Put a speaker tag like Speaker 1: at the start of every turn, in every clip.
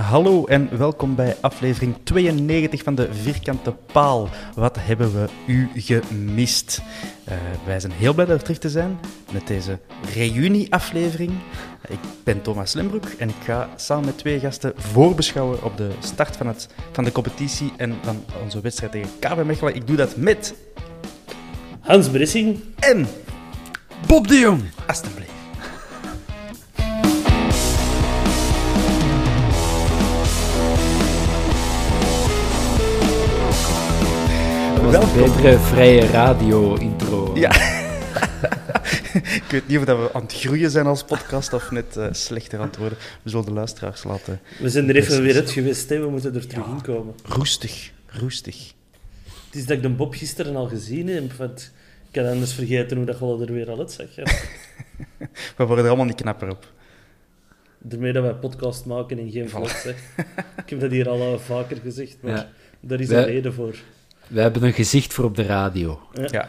Speaker 1: Hallo en welkom bij aflevering 92 van de Vierkante Paal. Wat hebben we u gemist? Uh, wij zijn heel blij er terug te zijn met deze reunie-aflevering. Ik ben Thomas Lembroek en ik ga samen met twee gasten voorbeschouwen op de start van, het, van de competitie en van onze wedstrijd tegen KV Mechelen. Ik doe dat met...
Speaker 2: Hans Brissing.
Speaker 1: En...
Speaker 3: Bob de Jong.
Speaker 1: Alsjeblieft.
Speaker 3: Welkom. betere vrije radio-intro.
Speaker 1: Ja. ik weet niet of dat we aan het groeien zijn als podcast of net uh, slechter aan het worden. We zullen de luisteraars laten.
Speaker 2: We zijn er even weer uit geweest, hè. we moeten er terug in komen.
Speaker 1: Roestig, roestig.
Speaker 2: Het is dat ik de Bob gisteren al gezien heb. Want ik had anders vergeten hoe dat wel er weer al uit zag.
Speaker 1: we worden er allemaal niet knapper op.
Speaker 2: Daarmee dat wij podcast maken en geen vlog. ik heb dat hier al vaker gezegd, maar ja. daar is een reden voor.
Speaker 3: We hebben een gezicht voor op de radio.
Speaker 1: Ja.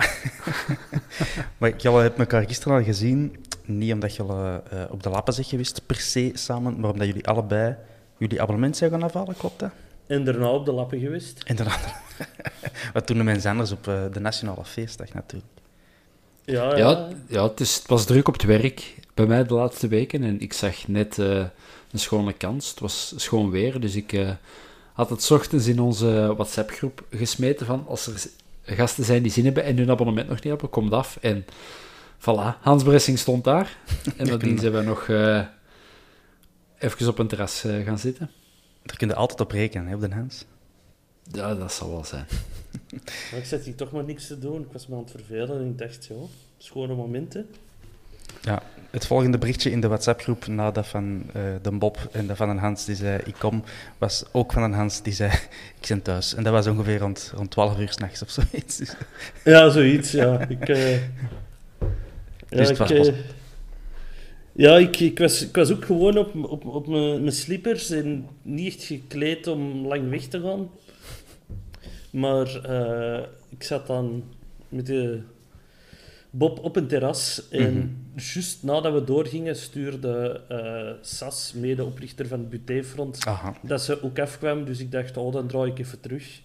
Speaker 1: maar jullie hebben elkaar gisteren al gezien. Niet omdat jullie uh, op de lappen zijn geweest per se samen, maar omdat jullie allebei jullie abonnement zijn gaan afhalen, klopt dat?
Speaker 2: En daarna op de lappen geweest.
Speaker 1: En daarna. Wat doen de mensen anders op uh, de Nationale Feestdag natuurlijk?
Speaker 2: Ja, ja.
Speaker 3: ja, ja het, is, het, was druk op het werk bij mij de laatste weken en ik zag net uh, een schone kans. Het was schoon weer, dus ik had het ochtends in onze WhatsApp-groep gesmeten van als er gasten zijn die zin hebben en hun abonnement nog niet hebben, komt af. En voilà, Hans Bressing stond daar. En nadien zijn we nog uh, even op een terras uh, gaan zitten.
Speaker 1: Daar kun je altijd op rekenen, hè, op de Hans.
Speaker 3: Ja, dat zal wel zijn.
Speaker 2: maar ik zat hier toch maar niks te doen. Ik was me aan het vervelen en ik dacht, zo, schone momenten.
Speaker 1: Ja, het volgende berichtje in de WhatsApp-groep na dat van uh, de Bob en dat van een Hans die zei ik kom, was ook van een Hans die zei ik ben thuis. En dat was ongeveer rond, rond 12 uur s'nachts of zoiets.
Speaker 2: Ja, zoiets, ja. Ik, uh,
Speaker 1: dus het was uh,
Speaker 2: ja, ik, ik, was, ik was ook gewoon op, op, op mijn slippers en niet echt gekleed om lang weg te gaan. Maar ik zat dan met de Bob op een terras. En mm juist nadat we doorgingen, stuurde uh, Sas, medeoprichter van het Butéfront, dat ze ook afkwam. Dus ik dacht, oh, dan draai ik even terug.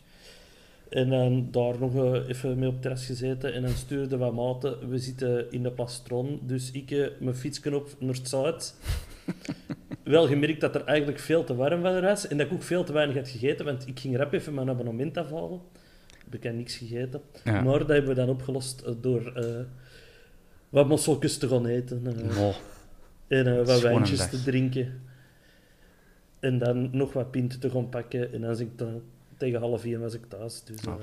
Speaker 2: En dan daar nog uh, even mee op het terras gezeten. En dan stuurde wat maten. We zitten in de plastron. Dus ik uh, mijn fietsknop naar het zuid. Wel gemerkt dat er eigenlijk veel te warm was. En dat ik ook veel te weinig had gegeten. Want ik ging rap even mijn abonnement afhalen heb ik niks gegeten. Maar dat hebben we dan opgelost eh, door uh, wat mosseltjes te gaan eten. Uh, En wat wijntjes te drinken. En dan nog wat pinten te gaan pakken. En dan ik dan, tegen half vier was ik thuis. Dus ah,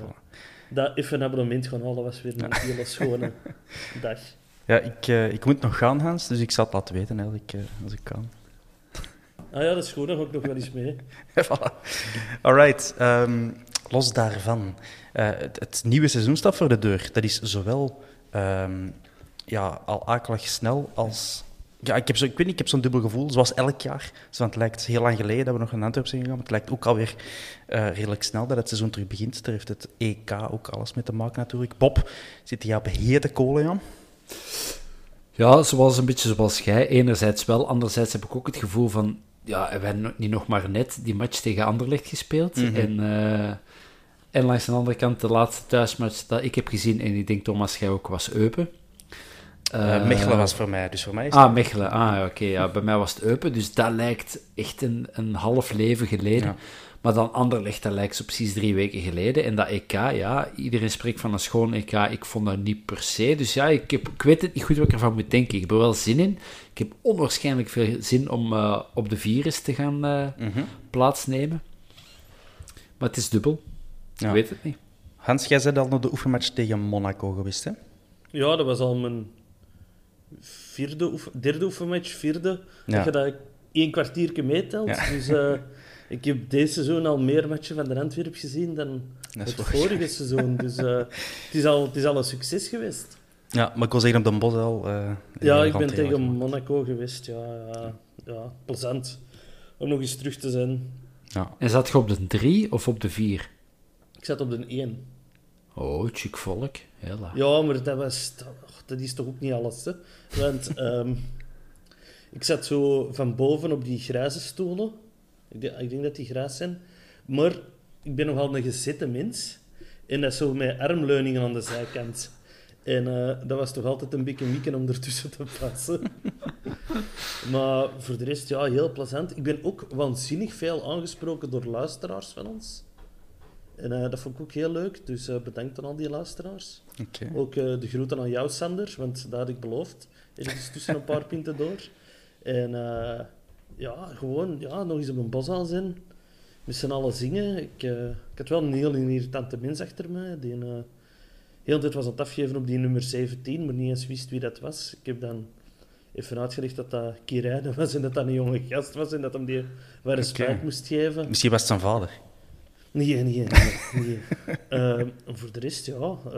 Speaker 2: dat even een abonnement gaan halen was weer een hele schone dag.
Speaker 1: Ja, ik, ik moet nog gaan, Hans. Dus ik zal het laten weten als ik, als ik kan.
Speaker 2: Ah ja, dat is goed. Dan ga ik nog wel eens mee.
Speaker 1: voilà. Alright. Um, los daarvan. Uh, het, het, nieuwe seizoen staat voor de deur. Dat is zowel um, ja, al akelig snel als ja, ik, heb zo, ik weet niet, ik heb zo'n dubbel gevoel, zoals elk jaar. Dus, want het lijkt heel lang geleden dat we nog naar Antwerpen zijn gegaan, maar het lijkt ook alweer uh, redelijk snel dat het seizoen terug begint. Daar heeft het EK ook alles mee te maken natuurlijk. Bob, zit hij op hete kolen, Jan?
Speaker 3: Ja, zoals een beetje zoals jij. Enerzijds wel, anderzijds heb ik ook het gevoel van... Ja, we hebben niet nog maar net die match tegen Anderlecht gespeeld.
Speaker 1: Mhm.
Speaker 3: en, uh, en langs de andere kant de laatste thuismatch dat ik heb gezien, en ik denk Thomas, jij ook, was Eupen.
Speaker 1: Uh, Mechelen was voor mij, dus voor mij is
Speaker 3: Ah, Mechelen. Ah, oké. ja, bij mij was het Eupen, dus dat lijkt echt een, een half leven geleden.
Speaker 1: Ja.
Speaker 3: Maar dan Anderlecht, dat lijkt zo precies drie weken geleden. En dat EK, ja, iedereen spreekt van een schoon EK. Ik vond dat niet per se. Dus ja, ik, heb, ik weet het niet goed wat ik ervan moet denken. Ik heb er wel zin in. Ik heb onwaarschijnlijk veel zin om uh, op de virus te gaan uh,
Speaker 1: Mm -hmm.
Speaker 3: plaatsnemen. Maar het is dubbel.
Speaker 1: Ja.
Speaker 3: Ik weet het niet.
Speaker 1: Hans, jij bent al naar de oefenmatch tegen Monaco geweest, hè?
Speaker 2: Ja, dat was al mijn vierde oef derde oefenmatch, vierde.
Speaker 1: Ja.
Speaker 2: Dat je dat één kwartiertje meetelt.
Speaker 1: Ja.
Speaker 2: Dus uh, ik heb deze seizoen al meer matchen van de Antwerp gezien dan het vorige seizoen. Dus uh, het, is al, het is al een succes geweest.
Speaker 1: Ja, maar ik wil zeggen op Den Bosch al... eh,
Speaker 2: Ja, ik ben tegen. Monaco geweest. Ja, ja, ja, plezant om nog eens terug te zijn.
Speaker 1: Ja.
Speaker 3: En zat je op de drie of op de vier?
Speaker 2: Ik zat op de 1.
Speaker 3: Oh, chic volk. Hela.
Speaker 2: Ja, maar dat, was, dat, dat is toch ook niet alles. Hè? Want ehm, ik zat zo van boven op die grijze stoelen. Ik ik denk dat die grijs zijn. Maar ik ben nogal een gezette mens. En dat zo met armleuningen aan de zijkant. En eh, dat was toch altijd een beetje mikken om ertussen te passen. maar voor de rest, ja, heel plezant. Ik ben ook waanzinnig veel aangesproken door luisteraars van ons. En eh, dat vond ik ook heel leuk. Dus eh, bedankt aan al die luisteraars. Ook eh, de groeten aan jou, Sander, want dat had ik beloofd. Ergens tussen een paar pinten door. En ja, gewoon ja, nog eens op een bos aan zijn. Met z'n allen zingen. Ik, ik had wel een heel irritante mens achter mij. Die heel tijd was aan het afgeven op die nummer 17, maar niet eens wist wie dat was. Ik heb dan even uitgelegd dat dat Kirijne was en dat dat een jonge gast was en dat hem die waar respect
Speaker 1: Oké.
Speaker 2: moest geven.
Speaker 1: Misschien was het zijn vader.
Speaker 2: Nee, nee, nee. nee. Eh, voor de rest, ja. eh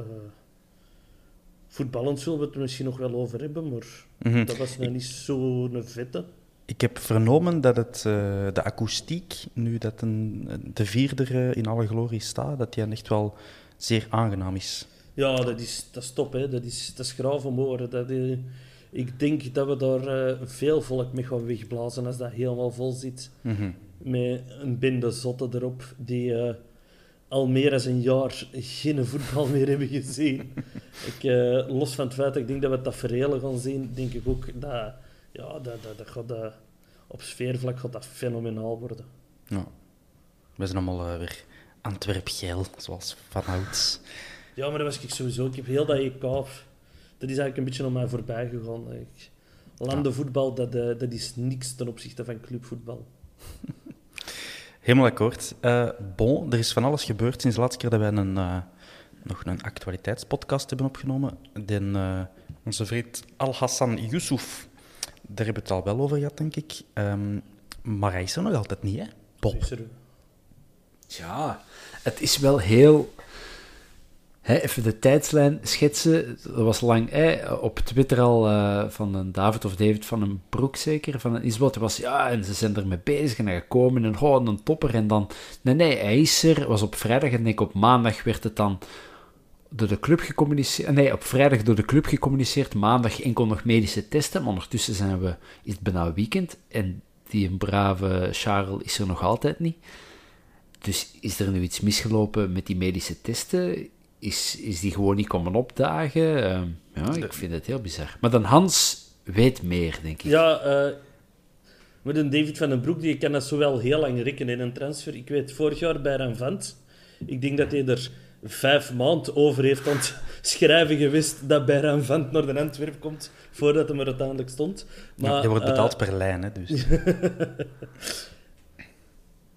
Speaker 2: voetballend zullen we het er misschien nog wel over hebben, maar
Speaker 1: Mhm.
Speaker 2: dat was nou niet zo'n vette.
Speaker 1: Ik heb vernomen dat het, eh, de akoestiek, nu dat een, de vierde er, in alle glorie staat, dat die echt wel zeer aangenaam is.
Speaker 2: Ja, dat is, dat is top, hè. Dat is, dat is graaf om. Dat, eh, ik denk dat we daar eh, veel volk mee gaan wegblazen als dat helemaal vol zit.
Speaker 1: Mhm.
Speaker 2: Met een bende zotten erop die eh, al meer dan een jaar geen voetbal meer hebben gezien. ik, eh, los van het feit dat ik denk dat we tafereelen gaan zien, denk ik ook dat, ja, dat, dat, dat gaat, dat, op sfeervlak gaat dat fenomenaal worden.
Speaker 1: Ja. We zijn allemaal eh, weer Antwerp-geil, zoals vanouds.
Speaker 2: Ja, maar dat was ik sowieso. Ik heb heel dat EK... Dat is eigenlijk een beetje aan mij voorbij gegaan. Ik, landenvoetbal, dat, eh, dat is niks ten opzichte van clubvoetbal.
Speaker 1: Helemaal akkoord. Eh, bon, er is van alles gebeurd sinds de laatste keer dat wij een, eh, nog een actualiteitspodcast hebben opgenomen. Den, eh, onze vriend Al-Hassan Yusuf, daar hebben we het al wel over gehad, denk ik. Ehm, maar hij is er nog altijd niet, hè?
Speaker 2: Er-
Speaker 3: Ja, het is wel heel... Even de tijdslijn schetsen. Dat was lang op Twitter al eh, van een David of David van een Broek zeker, van een Isbot. was ja, en ze zijn ermee bezig en hij gekomen en gewoon een topper. En dan, nee, nee, hij is er. was op vrijdag en ik op maandag werd het dan door de club gecommuniceerd. Nee, op vrijdag door de club gecommuniceerd. Maandag enkel nog medische testen. Maar ondertussen zijn we, is het bijna weekend. En die brave Charles is er nog altijd niet. Dus is er nu iets misgelopen met die medische testen? Is, is die gewoon niet komen opdagen? Ehm, ja, ik vind het heel bizar. Maar dan Hans weet meer, denk ik.
Speaker 2: Ja, eh, met een David van den Broek, die kan dat zo wel heel lang rekken in een transfer. Ik weet, vorig jaar bij Ranvant, ik denk dat hij er vijf maanden over heeft aan het schrijven geweest dat bij Ranvant naar de Antwerp komt, voordat hij er uiteindelijk stond. Maar,
Speaker 1: Ja, je wordt
Speaker 2: eh,
Speaker 1: betaald per lijn, hè, dus.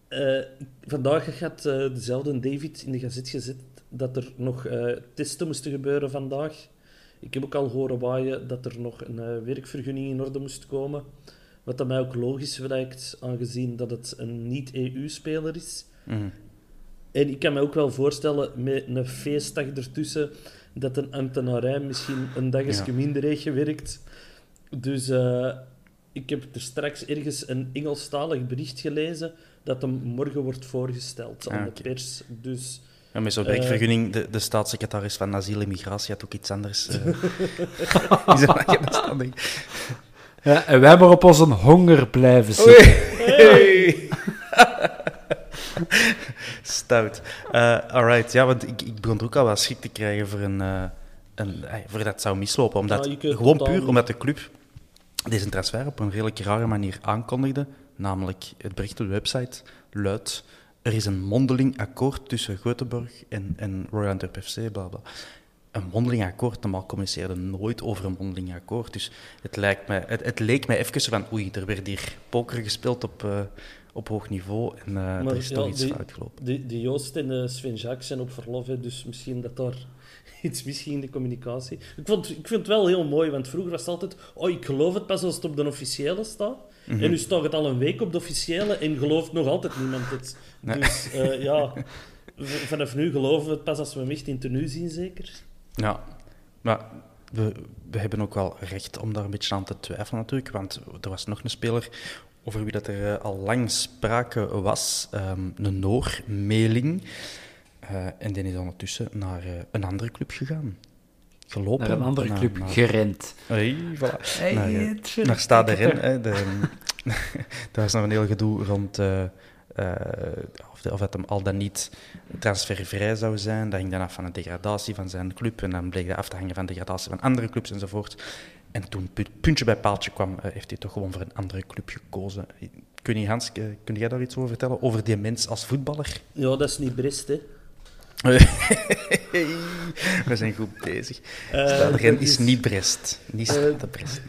Speaker 2: Eh, vandaag had eh, dezelfde David in de gazet gezet dat er nog eh, testen moesten gebeuren vandaag. Ik heb ook al horen waaien dat er nog een eh, werkvergunning in orde moest komen. Wat dat mij ook logisch lijkt, aangezien dat het een niet-EU-speler is.
Speaker 1: Mhm.
Speaker 2: En ik kan me ook wel voorstellen, met een feestdag ertussen, dat een ambtenarij misschien een dagje
Speaker 1: Ja.
Speaker 2: minder heeft gewerkt. Dus eh, ik heb er straks ergens een Engelstalig bericht gelezen dat hem morgen wordt voorgesteld aan
Speaker 1: Ah,
Speaker 2: de pers. Dus
Speaker 1: Ja, met zo'n
Speaker 2: Eh.
Speaker 1: werkvergunning, de, de staatssecretaris van Asiel en Migratie had ook iets anders. eh er standing.
Speaker 3: Ja, en wij maar op onze honger blijven zitten.
Speaker 1: Hey. Stout. Eh alright, ja, want ik, ik begon er ook al wat schrik te krijgen voor, een, eh, een, eh, voor dat het zou mislopen. Omdat,
Speaker 2: Ja,
Speaker 1: gewoon
Speaker 2: totaal
Speaker 1: puur
Speaker 2: niet.
Speaker 1: omdat de club deze transfer op een redelijk rare manier aankondigde. Namelijk, het bericht op de website luidt... Er is een mondeling akkoord tussen Göteborg en, en Royal Antwerp FC, bla bla. Een mondeling akkoord, normaal communiceerde nooit over een mondeling akkoord. Dus het, lijkt mij, het, het leek mij even van, oei, er werd hier poker gespeeld op, eh, op hoog niveau en eh er is
Speaker 2: ja,
Speaker 1: toch iets
Speaker 2: die-
Speaker 1: fout gelopen.
Speaker 2: De, de Joost en eh, Sven Jacques zijn op verlof, hè, dus misschien dat daar iets misging in de communicatie. Ik, vond, ik vind het wel heel mooi, want vroeger was het altijd... Oh, ik geloof het pas als het op de officiële staat.
Speaker 1: Mhm.
Speaker 2: En nu staat het al een week op de officiële en gelooft nog altijd niemand het.
Speaker 1: Nee.
Speaker 2: Dus eh, ja, v- vanaf nu geloven we het pas als we hem echt in tenue zien, zeker.
Speaker 1: Ja, maar we, we hebben ook wel recht om daar een beetje aan te twijfelen natuurlijk, want er was nog een speler over wie dat er eh, al lang sprake was, ehm, een Noor, Meling. Eh, en die is ondertussen naar eh, een andere club gegaan. Gelopen.
Speaker 3: Naar een andere
Speaker 1: naar-
Speaker 3: club
Speaker 1: naar-
Speaker 3: gerend.
Speaker 1: Hey, voilà.
Speaker 3: Hey,
Speaker 1: naar, naar Stade. Rennes. hè, de- Daar was nog een heel gedoe rond eh, of, de- of het hem al dan niet transfervrij zou zijn. Dat hing dan af van de degradatie van zijn club. En dan bleek dat af te hangen van de degradatie van andere clubs enzovoort. En toen pu- puntje bij paaltje kwam, eh, heeft hij toch gewoon voor een andere club gekozen. Kun je, Hans, eh, kun jij daar iets over vertellen? Over die mens als voetballer?
Speaker 2: Ja, dat is niet Brest, hè.
Speaker 1: We zijn goed bezig.
Speaker 2: Dat
Speaker 1: is
Speaker 2: is-
Speaker 1: niet Brest. Niet Stade Brest.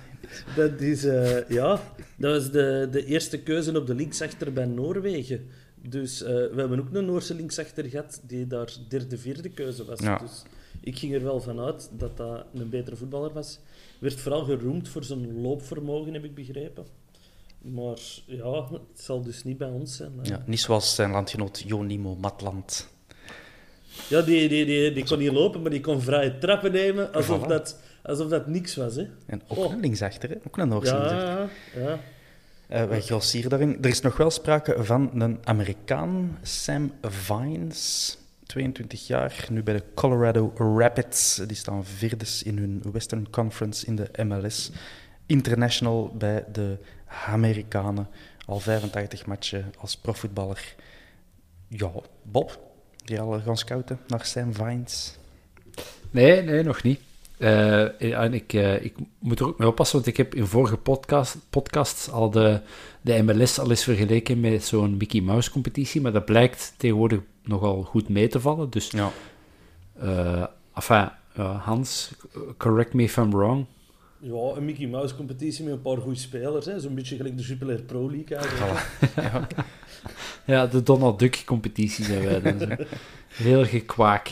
Speaker 2: Dat is, eh, ja, dat was de, de eerste keuze op de linksachter bij Noorwegen. Dus eh, we hebben ook een Noorse linksachter gehad die daar derde, vierde keuze was.
Speaker 1: Ja.
Speaker 2: Dus ik ging er wel van uit dat dat een betere voetballer was. Werd vooral geroemd voor zijn loopvermogen, heb ik begrepen. Maar ja, het zal dus niet bij ons zijn. eh.
Speaker 1: Ja, niet zoals zijn landgenoot Jonimo Matland.
Speaker 2: Ja, die, die, die, die kon niet lopen, maar die kon vrije trappen nemen alsof,
Speaker 1: Voilà.
Speaker 2: dat, alsof dat niks was. Hè.
Speaker 1: En ook
Speaker 2: Oh.
Speaker 1: een linksachter, hè? ook een Noorse
Speaker 2: Ja,
Speaker 1: linksachter.
Speaker 2: ja, ja.
Speaker 1: Eh, wij daarin. Er is nog wel sprake van een Amerikaan, Sam Vines, 22 jaar, nu bij de Colorado Rapids. Die staan vierdes in hun Western Conference in de MLS. International bij de Amerikanen. Al 85 matchen als profvoetballer. Ja, Bob, die al gaan scouten naar Sam Vines.
Speaker 3: Nee, nee, nog niet. Eh, en ik, eh, ik moet er ook mee oppassen, want ik heb in vorige podcast, podcasts al de, de MLS al eens vergeleken met zo'n Mickey Mouse competitie, maar dat blijkt tegenwoordig nogal goed mee te vallen. Dus,
Speaker 1: Ja,
Speaker 3: eh enfin, eh, Hans, correct me if I'm wrong.
Speaker 2: Ja, een Mickey Mouse competitie met een paar goede spelers. hè. Zo'n beetje gelijk de Jupiler Pro League eigenlijk.
Speaker 3: Ja, de Donald Duck competitie zijn wij dan. Zo. Heel gekwaak.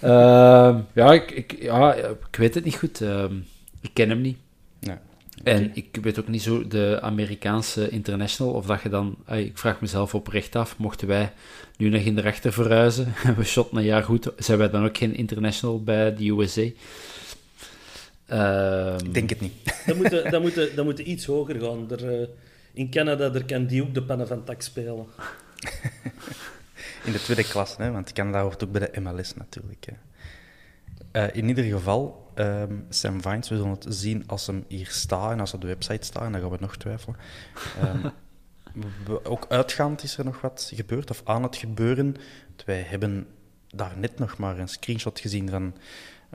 Speaker 3: Ehm, ja, ik, ik, ja, ik weet het niet goed. Ehm, ik ken hem niet.
Speaker 1: nee.
Speaker 3: En ik weet ook niet zo de Amerikaanse international, of dat je dan, ik vraag mezelf oprecht af, mochten wij nu nog in de rechter verhuizen en we shotten een jaar goed, zijn wij dan ook geen international bij de USA? Ehm,
Speaker 1: Ik denk het niet.
Speaker 2: Dat moet, dat, moet, dat moet iets hoger gaan. Er, eh, in Canada daar kan die ook de pannen van tak spelen.
Speaker 1: In de tweede klas, hè, want Canada hoort ook bij de MLS natuurlijk. Hè. Eh, in ieder geval, ehm, Sam Vines, we zullen het zien als hem hier staat en als op de website staat, dan gaan we nog twijfelen. Ehm, ook uitgaand is er nog wat gebeurd, of aan het gebeuren. Wij hebben daar net nog maar een screenshot gezien van,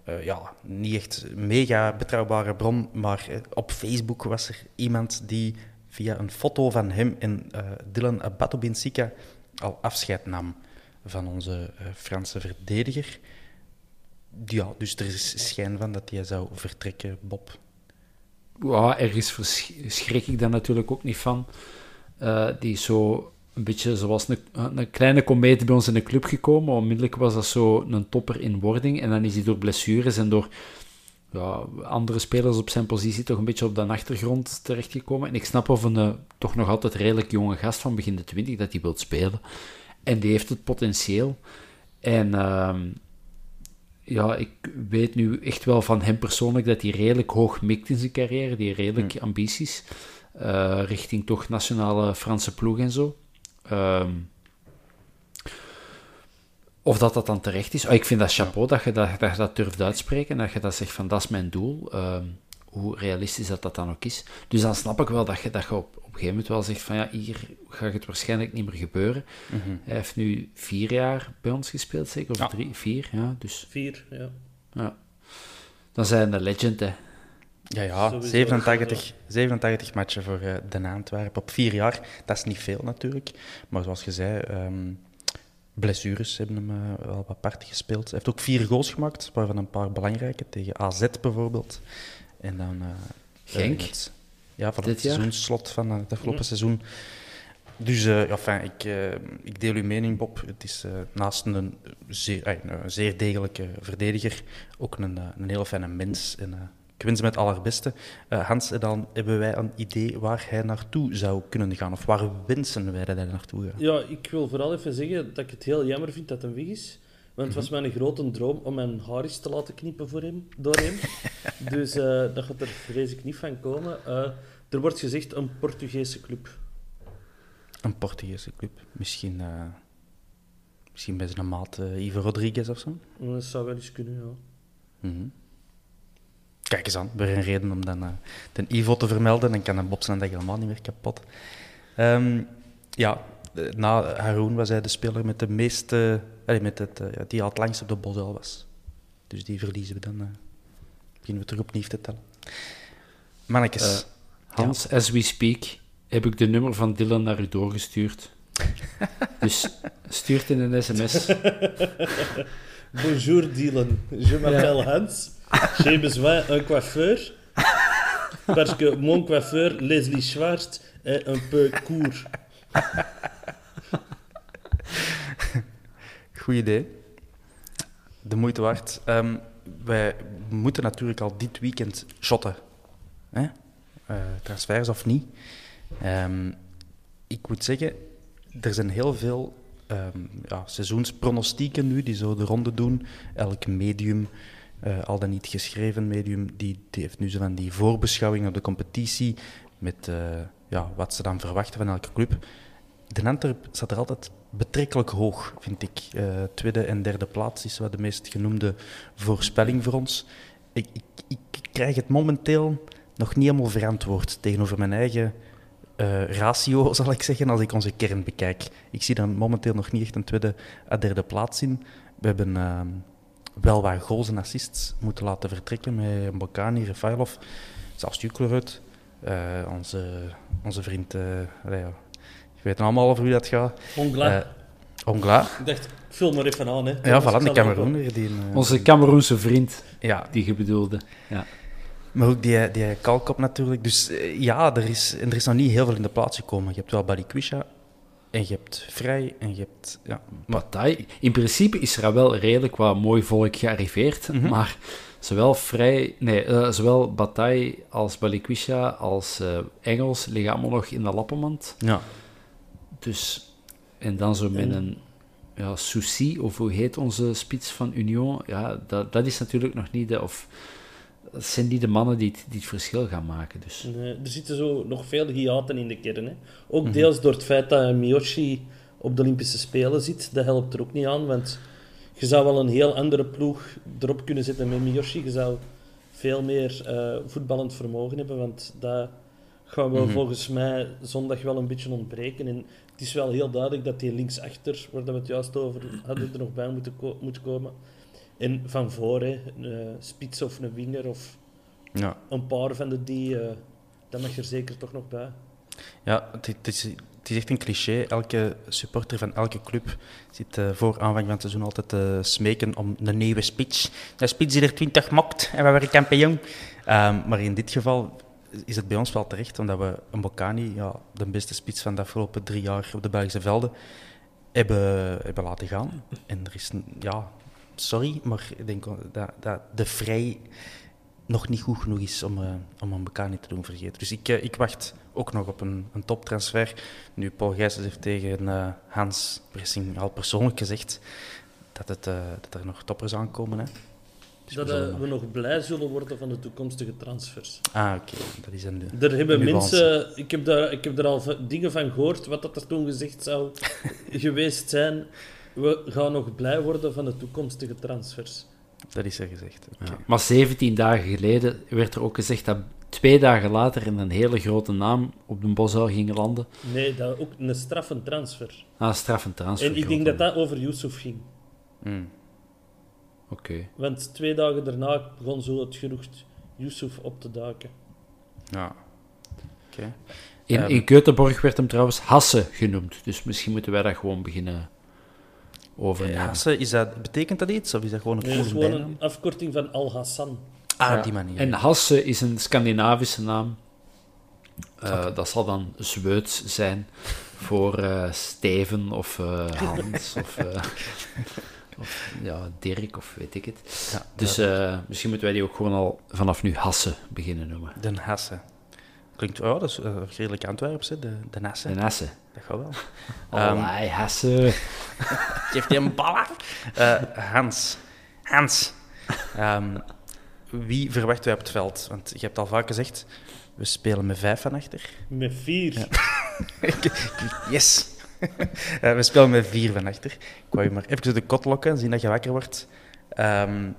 Speaker 1: eh, ja, niet echt mega betrouwbare bron, maar eh, op Facebook was er iemand die via een foto van hem en eh, Dylan Abatobinsika al afscheid nam van onze eh, Franse verdediger. Ja, dus er is schijn van dat hij zou vertrekken, Bob.
Speaker 3: ja, ergens schrik ik daar natuurlijk ook niet van. Eh, die is zo een beetje zoals een, een kleine komeet bij ons in de club gekomen. Onmiddellijk was dat zo een topper in wording. En dan is hij door blessures en door ja, andere spelers op zijn positie toch een beetje op de achtergrond terechtgekomen. En ik snap of een eh, toch nog altijd redelijk jonge gast van begin de twintig dat hij wil spelen. En die heeft het potentieel. En ehm, ja, ik weet nu echt wel van hem persoonlijk dat hij redelijk hoog mikt in zijn carrière, die redelijk ambities. eh, richting toch nationale Franse ploeg en zo. Ehm, of dat dat dan terecht is. Oh, ik vind dat chapeau dat je dat, dat je dat durft uitspreken. Dat je dat zegt van dat is mijn doel. Ehm, hoe realistisch dat dat dan ook is. Dus dan snap ik wel dat je, dat je op, op een gegeven moment wel zegt van ja, hier gaat het waarschijnlijk niet meer gebeuren. Hij heeft nu vier jaar bij ons gespeeld, zeker? Of
Speaker 1: Ja.
Speaker 3: drie, vier, ja. Dus
Speaker 2: Vier, ja.
Speaker 3: ja. Dan zijn de legend, hè.
Speaker 1: Ja, ja
Speaker 2: Sowieso.
Speaker 1: 87, 87 matchen voor eh Den Antwerpen op vier jaar. Dat is niet veel natuurlijk. Maar zoals je zei, ehm, blessures hebben hem eh, wel wat parten gespeeld. Hij heeft ook vier goals gemaakt, waarvan een paar belangrijke. Tegen AZ bijvoorbeeld. En dan... eh,
Speaker 3: Genk.
Speaker 1: het- ja, van
Speaker 3: Dit
Speaker 1: het
Speaker 3: jaar.
Speaker 1: seizoensslot van eh, het afgelopen seizoen. Dus eh, ja, fijn, ik, eh, ik deel uw mening, Bob. Het is eh, naast een zeer, een zeer degelijke verdediger ook een, een heel fijne mens. En, eh, ik wens hem het allerbeste. Eh, Hans, dan hebben wij een idee waar hij naartoe zou kunnen gaan. Of waar wensen wij dat hij naartoe gaat.
Speaker 2: Ja, ik wil vooral even zeggen dat ik het heel jammer vind dat hij weg is. Want het was mijn grote droom om mijn haar eens te laten knippen voor hem, door hem. dus eh, dat gaat er vrees ik niet van komen. Eh, er wordt gezegd een Portugese club.
Speaker 1: Een Portugese club. Misschien, eh, misschien bij zijn maat Ivo Rodriguez of zo.
Speaker 2: Dat zou wel eens kunnen, ja.
Speaker 1: Mhm. Kijk eens aan, weer een reden om dan eh de Ivo te vermelden. Dan kan een botsen dat helemaal niet meer kapot. Ehm, ja, na Haroun was hij de speler met de meeste... allee, met het, eh, ja, die al het langst op de bosuil was. Dus die verliezen we dan. eh beginnen we terug opnieuw te tellen. Mannetjes.
Speaker 3: Eh, Hans, as we speak, heb ik de nummer van Dylan naar u doorgestuurd. dus stuurt in een sms.
Speaker 2: Bonjour Dylan, je m'appelle Hans. J'ai besoin d'un coiffeur. Parce que mon coiffeur, Leslie Schwartz, est un peu court.
Speaker 1: Goed idee. De moeite waard. Ehm, wij moeten natuurlijk al dit weekend shotten. Hè? Eh, transfers of niet. Ehm, ik moet zeggen, er zijn heel veel ehm, ja, seizoenspronostieken nu die zo de ronde doen. Elk medium, eh, al dan niet geschreven medium, die, die heeft nu zo van die voorbeschouwing op de competitie met eh, ja, wat ze dan verwachten van elke club. De Antwerp staat er altijd betrekkelijk hoog, vind ik. Eh, tweede en derde plaats is wat de meest genoemde voorspelling voor ons. Ik, ik, ik krijg het momenteel nog niet helemaal verantwoord tegenover mijn eigen ratio, zal ik zeggen, als ik onze kern bekijk. Ik zie dan momenteel nog niet echt een tweede en derde plaats in. We hebben ehm, wel wat goals en assists moeten laten vertrekken met Mbokani, Refailov, zelfs Juklerud. Eh, onze, onze vriend, eh, allee, ja, je weet allemaal over wie dat gaat.
Speaker 2: Ongla.
Speaker 1: Eh, Ongla.
Speaker 2: ik dacht, ik vul maar even aan. Hè.
Speaker 1: Ja, voilà,
Speaker 2: ik
Speaker 1: de Cameroener. Die,
Speaker 3: Onze Cameroense vriend,
Speaker 1: ja,
Speaker 3: die je bedoelde. Ja.
Speaker 1: maar ook die, die Kalkop natuurlijk. Dus ja, er is, en er is nog niet heel veel in de plaats gekomen. Je hebt wel Balikwisha en je hebt Vrij en je hebt... Ja, maar,
Speaker 3: Bataille. In principe is er wel redelijk wat mooi volk gearriveerd,
Speaker 1: Mhm.
Speaker 3: maar zowel, vrij, nee, eh, zowel Bataille als Balikwisha als eh, Engels liggen allemaal nog in de lappenmand.
Speaker 1: ja.
Speaker 3: Dus, en dan zo met een ja, Souci, of hoe heet onze spits van Union, ja, dat, dat is natuurlijk nog niet de... Of, dat zijn niet de mannen die het, die het verschil gaan maken. Dus.
Speaker 2: Nee, er zitten zo nog veel hiaten in de kern. Hè. Ook deels door het feit dat Miyoshi op de Olympische Spelen zit. Dat helpt er ook niet aan, want je zou wel een heel andere ploeg erop kunnen zetten met Miyoshi. Je zou veel meer eh, voetballend vermogen hebben, want dat gaan we volgens mij zondag wel een beetje ontbreken. En het is wel heel duidelijk dat die linksachter, waar we het juist over hadden, er nog bij moeten ko- moet komen. En van voor, hè, een eh, spits of een winger of
Speaker 1: ja.
Speaker 2: een paar van de die, eh, dat mag er zeker toch nog bij.
Speaker 1: Ja, het, is, het is echt een cliché. Elke supporter van elke club zit eh, voor aanvang van het seizoen altijd te smeken om een nieuwe spits. Een spits die er 20 mokt en we worden kampioen. Ehm, maar in dit geval is het bij ons wel terecht, omdat we een Bocani, ja, de beste spits van de afgelopen drie jaar op de Belgische velden, hebben, hebben laten gaan. En er is, een- ja, sorry, maar ik denk dat, dat de vrij nog niet goed genoeg is om, eh, om een Bocani te doen vergeten. Dus ik, eh, ik wacht ook nog op een, een toptransfer. Nu, Paul Gijsens heeft tegen eh, Hans Pressing al persoonlijk gezegd dat, het, dat er nog toppers aankomen. Hè. Dus
Speaker 2: dat
Speaker 1: we nog-
Speaker 2: we nog blij zullen worden van de toekomstige transfers.
Speaker 1: Ah, oké. Dat is een...
Speaker 2: Er hebben mensen, ik heb, daar, ik heb er al dingen van gehoord, wat dat er toen gezegd zou geweest zijn. We gaan nog blij worden van de toekomstige transfers.
Speaker 1: Dat is er gezegd.
Speaker 3: Ja. Maar 17 dagen geleden werd er ook gezegd dat twee dagen later een hele grote naam op de Bosuil ging landen.
Speaker 2: Nee, dat ook een straffen transfer.
Speaker 3: Ah, straf en transfer.
Speaker 2: En ik denk dat dat over Yusuf ging.
Speaker 1: Hmm.
Speaker 3: Oké.
Speaker 2: Want twee dagen daarna begon zo het gerucht Yusuf op te duiken.
Speaker 1: Ja. Oké.
Speaker 3: In,
Speaker 1: Ehm.
Speaker 3: in Göteborg werd hem trouwens Hasse genoemd. Dus misschien moeten wij dat gewoon beginnen overnemen.
Speaker 1: Ze- is dat, betekent dat iets? Of is dat gewoon een
Speaker 2: dat is gewoon
Speaker 1: bijnaam?
Speaker 2: een afkorting van Al-Hassan.
Speaker 1: Ah,
Speaker 3: Ja.
Speaker 1: die manier.
Speaker 3: En Hasse is een Scandinavische naam. Eh, dat zal dan Zweeds zijn voor eh, Steven of eh, Hans of, eh, of ja, Dirk of weet ik het.
Speaker 1: Ja,
Speaker 3: Dus eh, misschien moeten wij die ook gewoon al vanaf nu Hasse beginnen noemen.
Speaker 1: Den Hasse. Klinkt, oh, dat is uh, redelijk Antwerps, hè? De, de Hasse.
Speaker 3: En Hasse.
Speaker 1: Dat gaat wel. Ehm,
Speaker 3: Allee, Hasse.
Speaker 1: Geeft hij een bal af? Eh, Hans. Hans. Ehm, wie verwachten wij op het veld? Want je hebt al vaak gezegd, we spelen met vijf van achter.
Speaker 2: Met vier.
Speaker 1: Yes! Eh, we spelen met vier van achter. Ik wou je maar even de kot lokken, zien dat je wakker wordt. Ehm,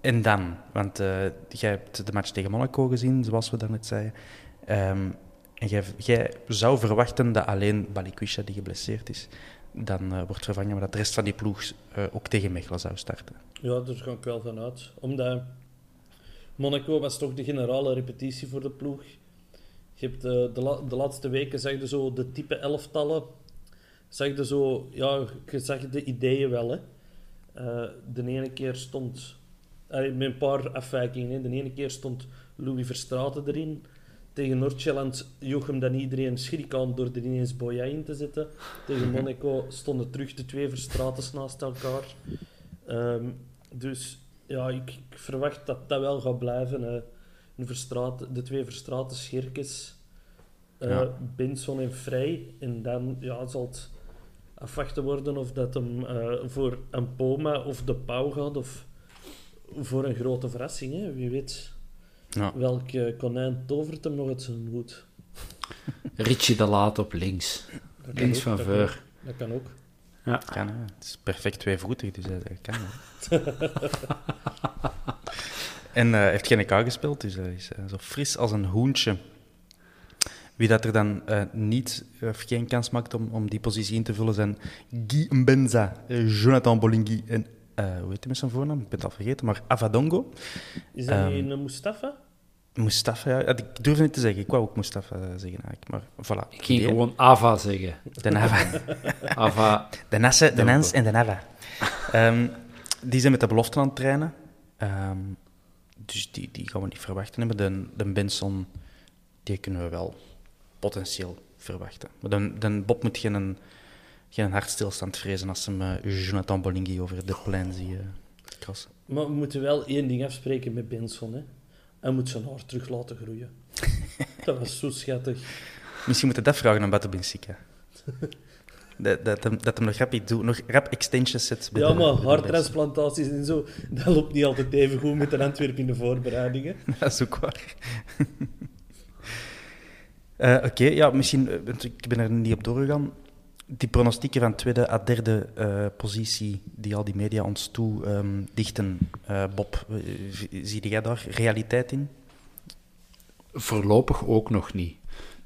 Speaker 1: en dan, want eh, jij hebt de match tegen Monaco gezien, zoals we daarnet zeiden. Ehm, en jij, zou verwachten dat alleen Balikwisha, die geblesseerd is, dan eh, wordt vervangen, maar dat de rest van die ploeg eh, ook tegen Mechelen zou starten.
Speaker 2: Ja, daar ga ik wel van uit. Omdat Monaco was toch de generale repetitie voor de ploeg. Je hebt de, de, la- de laatste weken zag je zo de type elftallen. Zag je zo, ja, je zag de ideeën wel. Hè. Eh, de ene keer stond, eh, met een paar afwijkingen, hè. de ene keer stond Louis Verstraeten erin. Tegen Noord-Jelland joeg hem dan iedereen schrik aan door er ineens Boya in te zetten. Tegen Monaco stonden terug de twee Verstraetens naast elkaar. Ehm, dus ja, ik, ik verwacht dat dat wel gaat blijven. Een Verstraeten- de twee Verstraeten Scherkes,
Speaker 1: Ja.
Speaker 2: Benson en Vrij. En dan ja, zal het afwachten worden of dat hem eh, voor een Poma of de Pauw gaat. Of voor een grote verrassing. Hè. Wie weet
Speaker 1: Ja.
Speaker 2: welk eh, konijn tovert hem nog uit zijn hoed.
Speaker 3: Richie de Laat op links.
Speaker 2: Dat kan
Speaker 3: Links
Speaker 2: ook,
Speaker 3: van
Speaker 2: dat
Speaker 3: Veur.
Speaker 2: kan- Dat kan ook.
Speaker 1: Kan, hè. Het is perfect tweevoetig, dus dat kan. hè. en eh, hij heeft geen EK gespeeld, dus hij is eh, zo fris als een hoentje. Wie dat er dan niet of geen kans maakt om, om die positie in te vullen zijn Guy Mbenza, Jonathan Bolingui en eh, hoe heet hij met zijn voornaam? Ik ben het al vergeten, maar Avadongo.
Speaker 2: Is dat
Speaker 1: Ehm,
Speaker 2: niet een Mustafa?
Speaker 1: Mustafa, ja, ik durf het niet te zeggen. Ik wou ook Mustafa zeggen eigenlijk, maar voilà.
Speaker 3: Ik ging gewoon Ava zeggen.
Speaker 1: De Nava.
Speaker 3: Ava.
Speaker 1: De Nasse, de
Speaker 3: wel.
Speaker 1: en de Nava. Ehm, die zijn met de belofte aan het trainen. Ehm, dus die, die gaan we niet verwachten hebben. De, de Benson, die kunnen we wel potentieel verwachten. Maar de, de Bob moet geen, geen hartstilstand vrezen als hem eh, Jonathan Bolingui over de plein ziet uh, crossen.
Speaker 2: Maar we moeten wel één ding afspreken met Benson. Hè. Hij moet zijn haar terug laten groeien. dat was zo schattig.
Speaker 1: Misschien moeten we dat vragen aan Bato Benfica. Dat, dat, hem, dat hem nog rap, doet, nog rap extensions zet. bij
Speaker 2: Ja,
Speaker 1: de-
Speaker 2: maar haartransplantaties en zo, dat loopt niet altijd even goed met de Antwerpen in de voorbereidingen.
Speaker 1: Dat is ook waar. Eh, Oké, ja, misschien, eh, ik ben er niet op doorgegaan. Die pronostieken van tweede à derde eh, positie, die al die media ons toe ehm, dichten, eh, Bob, eh, zie jij daar realiteit in?
Speaker 3: Voorlopig ook nog niet.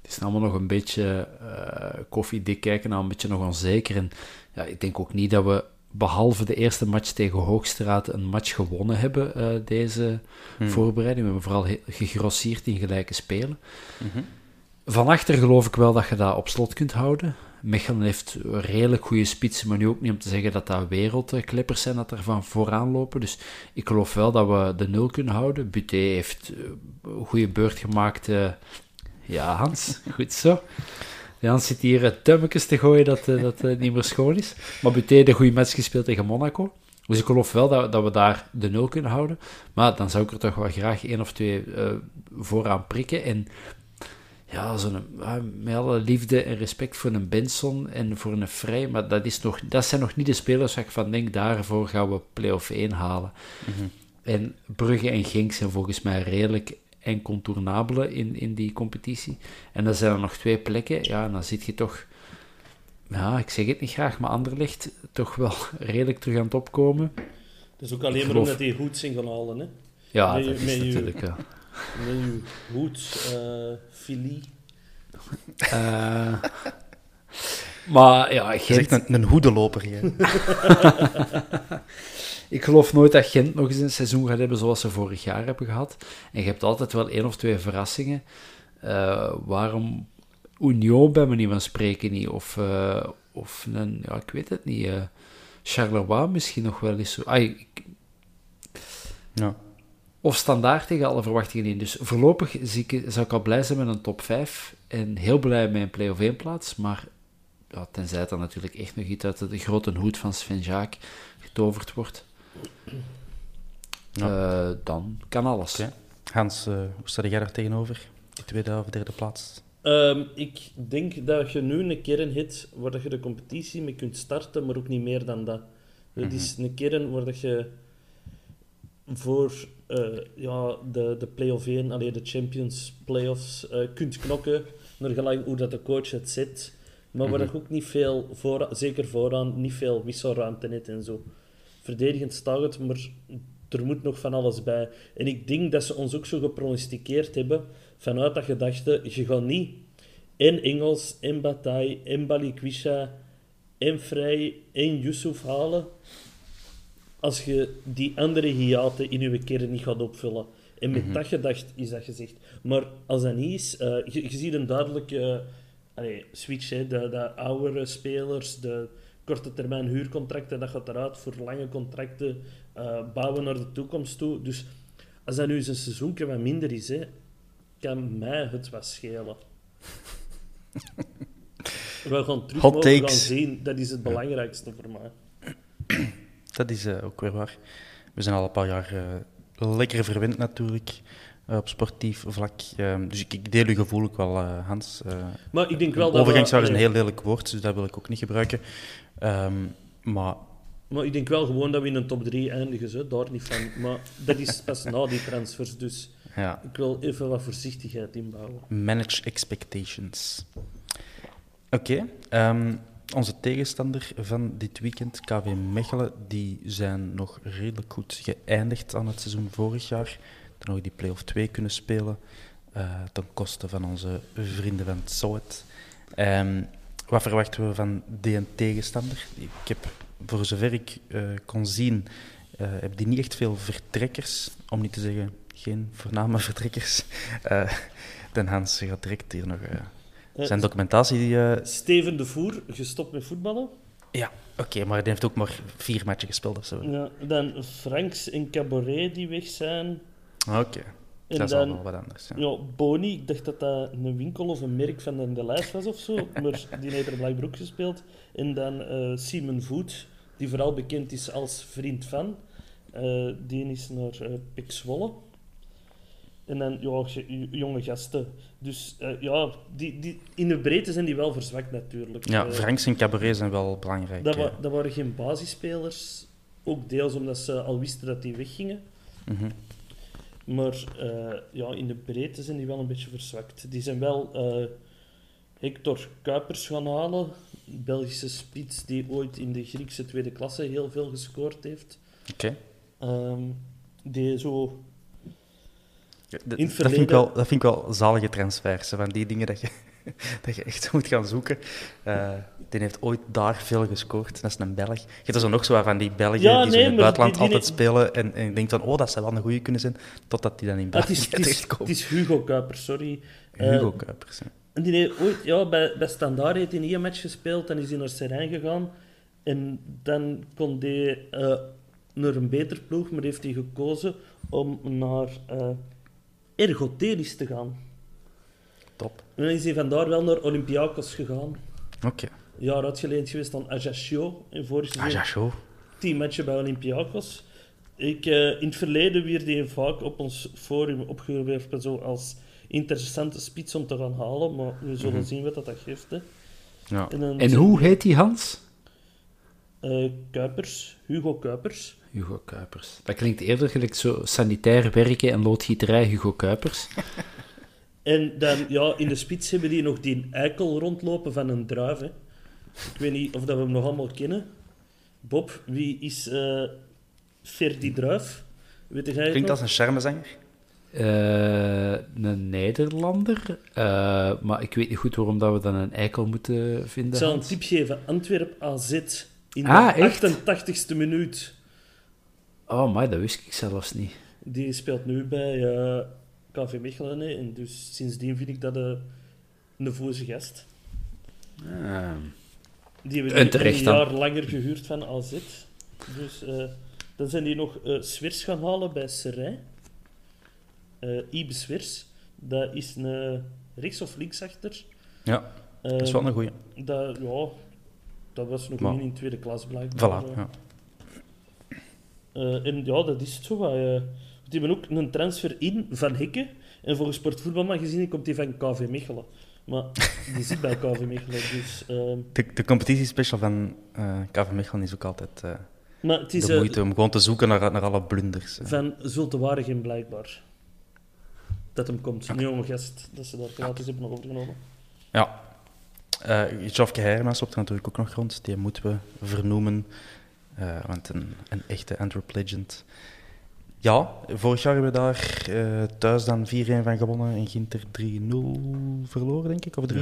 Speaker 3: Het is allemaal nog een beetje eh, koffiedik kijken, nou een beetje nog onzeker. En ja, ik denk ook niet dat we, behalve de eerste match tegen Hoogstraat, een match gewonnen hebben, deze voorbereiding. We hebben vooral gegrosseerd in gelijke spelen. Van achter geloof ik wel dat je dat op slot kunt houden. Mechelen heeft redelijk goede spitsen, maar nu ook niet om te zeggen dat dat wereldklippers zijn dat er van vooraan lopen. Dus ik geloof wel dat we de nul kunnen houden. Buté heeft eh, een goede beurt gemaakt. eh. ja, Hans, goed zo. Hans zit hier uh, tummetjes te gooien dat eh, dat eh, niet meer schoon is. Maar Buté heeft een goede match gespeeld tegen Monaco. Dus ik geloof wel dat, dat we daar de nul kunnen houden. Maar dan zou ik er toch wel graag één of twee eh, vooraan prikken. En ja, zo'n, met alle liefde en respect voor een Benson en voor een Vrij, maar dat, is nog, dat zijn nog niet de spelers waar ik van denk, daarvoor gaan we play-off 1 halen. En Brugge en Genk zijn volgens mij redelijk incontournabele in, in die competitie. En dan zijn er nog twee plekken. Ja, en dan zit je toch... Ja, ik zeg het niet graag, maar Anderlecht toch wel redelijk terug aan het opkomen.
Speaker 2: Dat is ook alleen maar
Speaker 3: geloof-
Speaker 2: omdat die goed zijn gaan halen, hè.
Speaker 3: Ja,
Speaker 2: Met
Speaker 3: dat
Speaker 2: je-
Speaker 3: is
Speaker 2: je-
Speaker 3: natuurlijk... Ja.
Speaker 2: Met uw hoed, eh filie.
Speaker 3: Eh, maar ja,
Speaker 1: Je
Speaker 3: Gent,
Speaker 1: zegt een, een hoedeloper hier.
Speaker 3: ik geloof nooit dat Gent nog eens een seizoen gaat hebben zoals ze vorig jaar hebben gehad. En je hebt altijd wel één of twee verrassingen. Eh, waarom Union bij manier van spreken niet? Of, eh, of een, ja, ik weet het niet. eh Charleroi misschien nog wel eens zo. Ai, ik-
Speaker 1: Ja.
Speaker 3: Of standaard tegen alle verwachtingen in. Dus voorlopig zie ik, zou ik al blij zijn met een top 5 en heel blij met een play-off 1 plaats. Maar ja, tenzij er natuurlijk echt nog iets uit de grote hoed van Sven Jaak getoverd wordt, eh, dan kan alles.
Speaker 1: Oké. Hans, eh, hoe sta jij daar tegenover? De tweede of derde plaats?
Speaker 2: Ehm, ik denk dat je nu een kern hit waar dat je de competitie mee kunt starten, maar ook niet meer dan dat. Het is een kern waar dat je voor eh, ja, de, de play-off 1, alleen de Champions playoffs, eh kunt knokken, naar gelang hoe dat de coach het zet. Maar waar je ook niet veel, voor, zeker vooraan, niet veel wisselruimte hebt en zo. Verdedigend staat het, maar er moet nog van alles bij. En ik denk dat ze ons ook zo gepronosticeerd hebben, vanuit dat gedachte, je gaat niet en Engels, en Bataille, en Balikwisha, en Vrij, en Yusuf halen, als je die andere hiaten in je kern niet gaat opvullen. En met dat gedacht is dat gezegd. Maar als dat niet is, eh, je, je ziet een duidelijke allee, switch. Hè. De, de oudere spelers, de korte termijn huurcontracten, dat gaat eruit voor lange contracten, eh, bouwen naar de toekomst toe. Dus als dat nu eens een seizoen wat minder is, hè, kan mij het wat schelen. We gaan terug
Speaker 1: Hot
Speaker 2: mogen gaan zien. Dat is het belangrijkste voor mij.
Speaker 1: Dat is eh, ook weer waar. We zijn al een paar jaar eh, lekker verwend natuurlijk eh, op sportief vlak. Ehm, dus ik, ik deel uw gevoel ook wel, Hans.
Speaker 2: Maar ik denk wel dat
Speaker 1: overgangsjaar
Speaker 2: we-
Speaker 1: is een heel lelijk woord, dus dat wil ik ook niet gebruiken. Ehm, maar
Speaker 2: Maar ik denk wel gewoon dat we in een top 3 eindigen, zo. daar niet van. Maar dat is pas na die transfers, dus
Speaker 1: ja,
Speaker 2: ik wil even wat voorzichtigheid inbouwen.
Speaker 1: manage expectations. Oké, ehm, onze tegenstander van dit weekend, KV Mechelen, die zijn nog redelijk goed geëindigd aan het seizoen vorig jaar. Dan nog die play-off 2 kunnen spelen, eh, ten koste van onze vrienden van het Soet. Ehm, wat verwachten we van die tegenstander? Ik heb, voor zover ik eh, kon zien, eh heb die niet echt veel vertrekkers, om niet te zeggen geen voorname vertrekkers. Den Hans gaat direct hier nog zijn documentatie. eh,
Speaker 2: Steven de Voer, gestopt met voetballen.
Speaker 1: ja, oké, maar die heeft ook maar vier matchen gespeeld of zo.
Speaker 2: Ja, dan Franks en Cabaret die weg zijn.
Speaker 1: Oké,
Speaker 2: En
Speaker 1: dat is al
Speaker 2: dan
Speaker 1: wel wat anders. Ja.
Speaker 2: ja, Boni, ik dacht dat dat een winkel of een merk van de, de lijst was of zo. Maar die heeft er blijkbaar ook gespeeld. En dan eh, Simon Voet, die vooral bekend is als vriend van. Eh, die is naar eh Pek Zwolle. En dan ja, jonge gasten. Dus eh, ja, die, die, in de breedte zijn die wel verzwakt natuurlijk.
Speaker 1: Ja,
Speaker 2: Eh,
Speaker 1: Franks en Cabaret zijn wel belangrijk.
Speaker 2: dat, wa- dat waren geen basisspelers. Ook deels omdat ze al wisten dat die weggingen.
Speaker 1: Mhm.
Speaker 2: Maar eh, ja, in de breedte zijn die wel een beetje verzwakt. Die zijn wel Hector Kuipers gaan halen. Belgische spits die ooit in de Griekse tweede klasse heel veel gescoord heeft.
Speaker 1: Oké.
Speaker 2: Ehm, die zo...
Speaker 1: Dat, vind ik wel, dat vind ik wel zalige transfers. Van die dingen dat je, dat je echt moet gaan zoeken. Eh die heeft ooit daar veel gescoord. Dat is een Belg. Je hebt er zo nog zo van die Belgen
Speaker 2: Ja,
Speaker 1: die zo
Speaker 2: nee,
Speaker 1: in het buitenland
Speaker 2: die- die-
Speaker 1: altijd spelen. En, en je denkt van, oh, dat zou wel een goede kunnen zijn. Totdat die dan in
Speaker 2: Ah,
Speaker 1: België
Speaker 2: is, het, is,
Speaker 1: terechtkomt.
Speaker 2: het is Hugo Kuipers, sorry. Eh,
Speaker 1: Hugo Kuipers. hè.
Speaker 2: En die heeft ooit, ja, bij, bij Standaard heeft hij niet een match gespeeld. Dan is hij naar Serijn gegaan. En dan kon hij eh, naar een beter ploeg, maar heeft hij gekozen om naar eh Ergoteris te gaan.
Speaker 1: Top.
Speaker 2: En dan is hij vandaar wel naar Olympiakos gegaan.
Speaker 1: Oké.
Speaker 2: Een jaar uitgeleend geweest aan Ajaccio. En vorig tien matchen bij Olympiakos. Ik, eh, in het verleden werd hij vaak op ons forum opgewerpen zo als interessante spits om te gaan halen. Maar we zullen zien wat dat, dat geeft. Hè.
Speaker 1: Ja.
Speaker 2: En, dan
Speaker 3: En hoe heet die Hans?
Speaker 2: eh, Kuipers, Hugo Kuipers.
Speaker 3: Hugo Kuipers. Dat klinkt eerder gelijk zo sanitair werken en loodgieterij Hugo Kuipers.
Speaker 2: En dan, ja, in de spits hebben die nog die eikel rondlopen van een druif. Hè. Ik weet niet of dat we hem nog allemaal kennen. Bob, wie is eh Ferdi Druif? Weet jij
Speaker 1: Klinkt
Speaker 2: nog?
Speaker 1: als een charmezanger.
Speaker 3: Eh, een Nederlander. Eh, maar ik weet niet goed waarom dat we dan een eikel moeten
Speaker 2: Ik
Speaker 3: vinden.
Speaker 2: zal een tip geven. Antwerp AZ. In de
Speaker 3: Ah, echt?
Speaker 2: 88ste minuut.
Speaker 3: Oh, maar dat wist ik zelfs niet.
Speaker 2: Die speelt nu bij eh, KV Mechelen. En dus sindsdien vind ik dat eh, een voeze gast.
Speaker 3: Ah.
Speaker 2: Die hebben
Speaker 3: En
Speaker 2: die een jaar langer gehuurd van AZ. Dus eh, dan zijn die nog Swirs gaan halen bij Serij. Eh Ibe Swirs. Dat is een rechts- of linksachter.
Speaker 1: Ja, dat is wel een goeie.
Speaker 2: Dat, ja, dat was nog
Speaker 1: Maar-
Speaker 2: niet in tweede klas blijkbaar.
Speaker 1: Voilà, ja.
Speaker 2: Eh, en ja, dat is het zo. wat, eh. die hebben ook een transfer in van Hikke. En volgens Sportvoetbalmagazine komt die van KV Mechelen. Maar die zit bij KV Mechelen. Dus, ehm,
Speaker 1: De, de competitiespecial van eh KV Mechelen is ook altijd eh,
Speaker 2: maar het is
Speaker 1: de moeite om gewoon te zoeken naar, naar alle blunders.
Speaker 2: van Zulte Waregem blijkbaar. Dat hem komt. Een jonge gast. Dat ze daar gratis hebben overgenomen.
Speaker 1: Ja. Eh Jofke Hermans loopt er natuurlijk ook nog rond. Die moeten we vernoemen. Eh, want een, een echte Antwerp legend. Ja, vorig jaar hebben we daar eh, thuis dan 4-1 van gewonnen. En Ginter 3-0 verloren, denk ik. Of 3-1.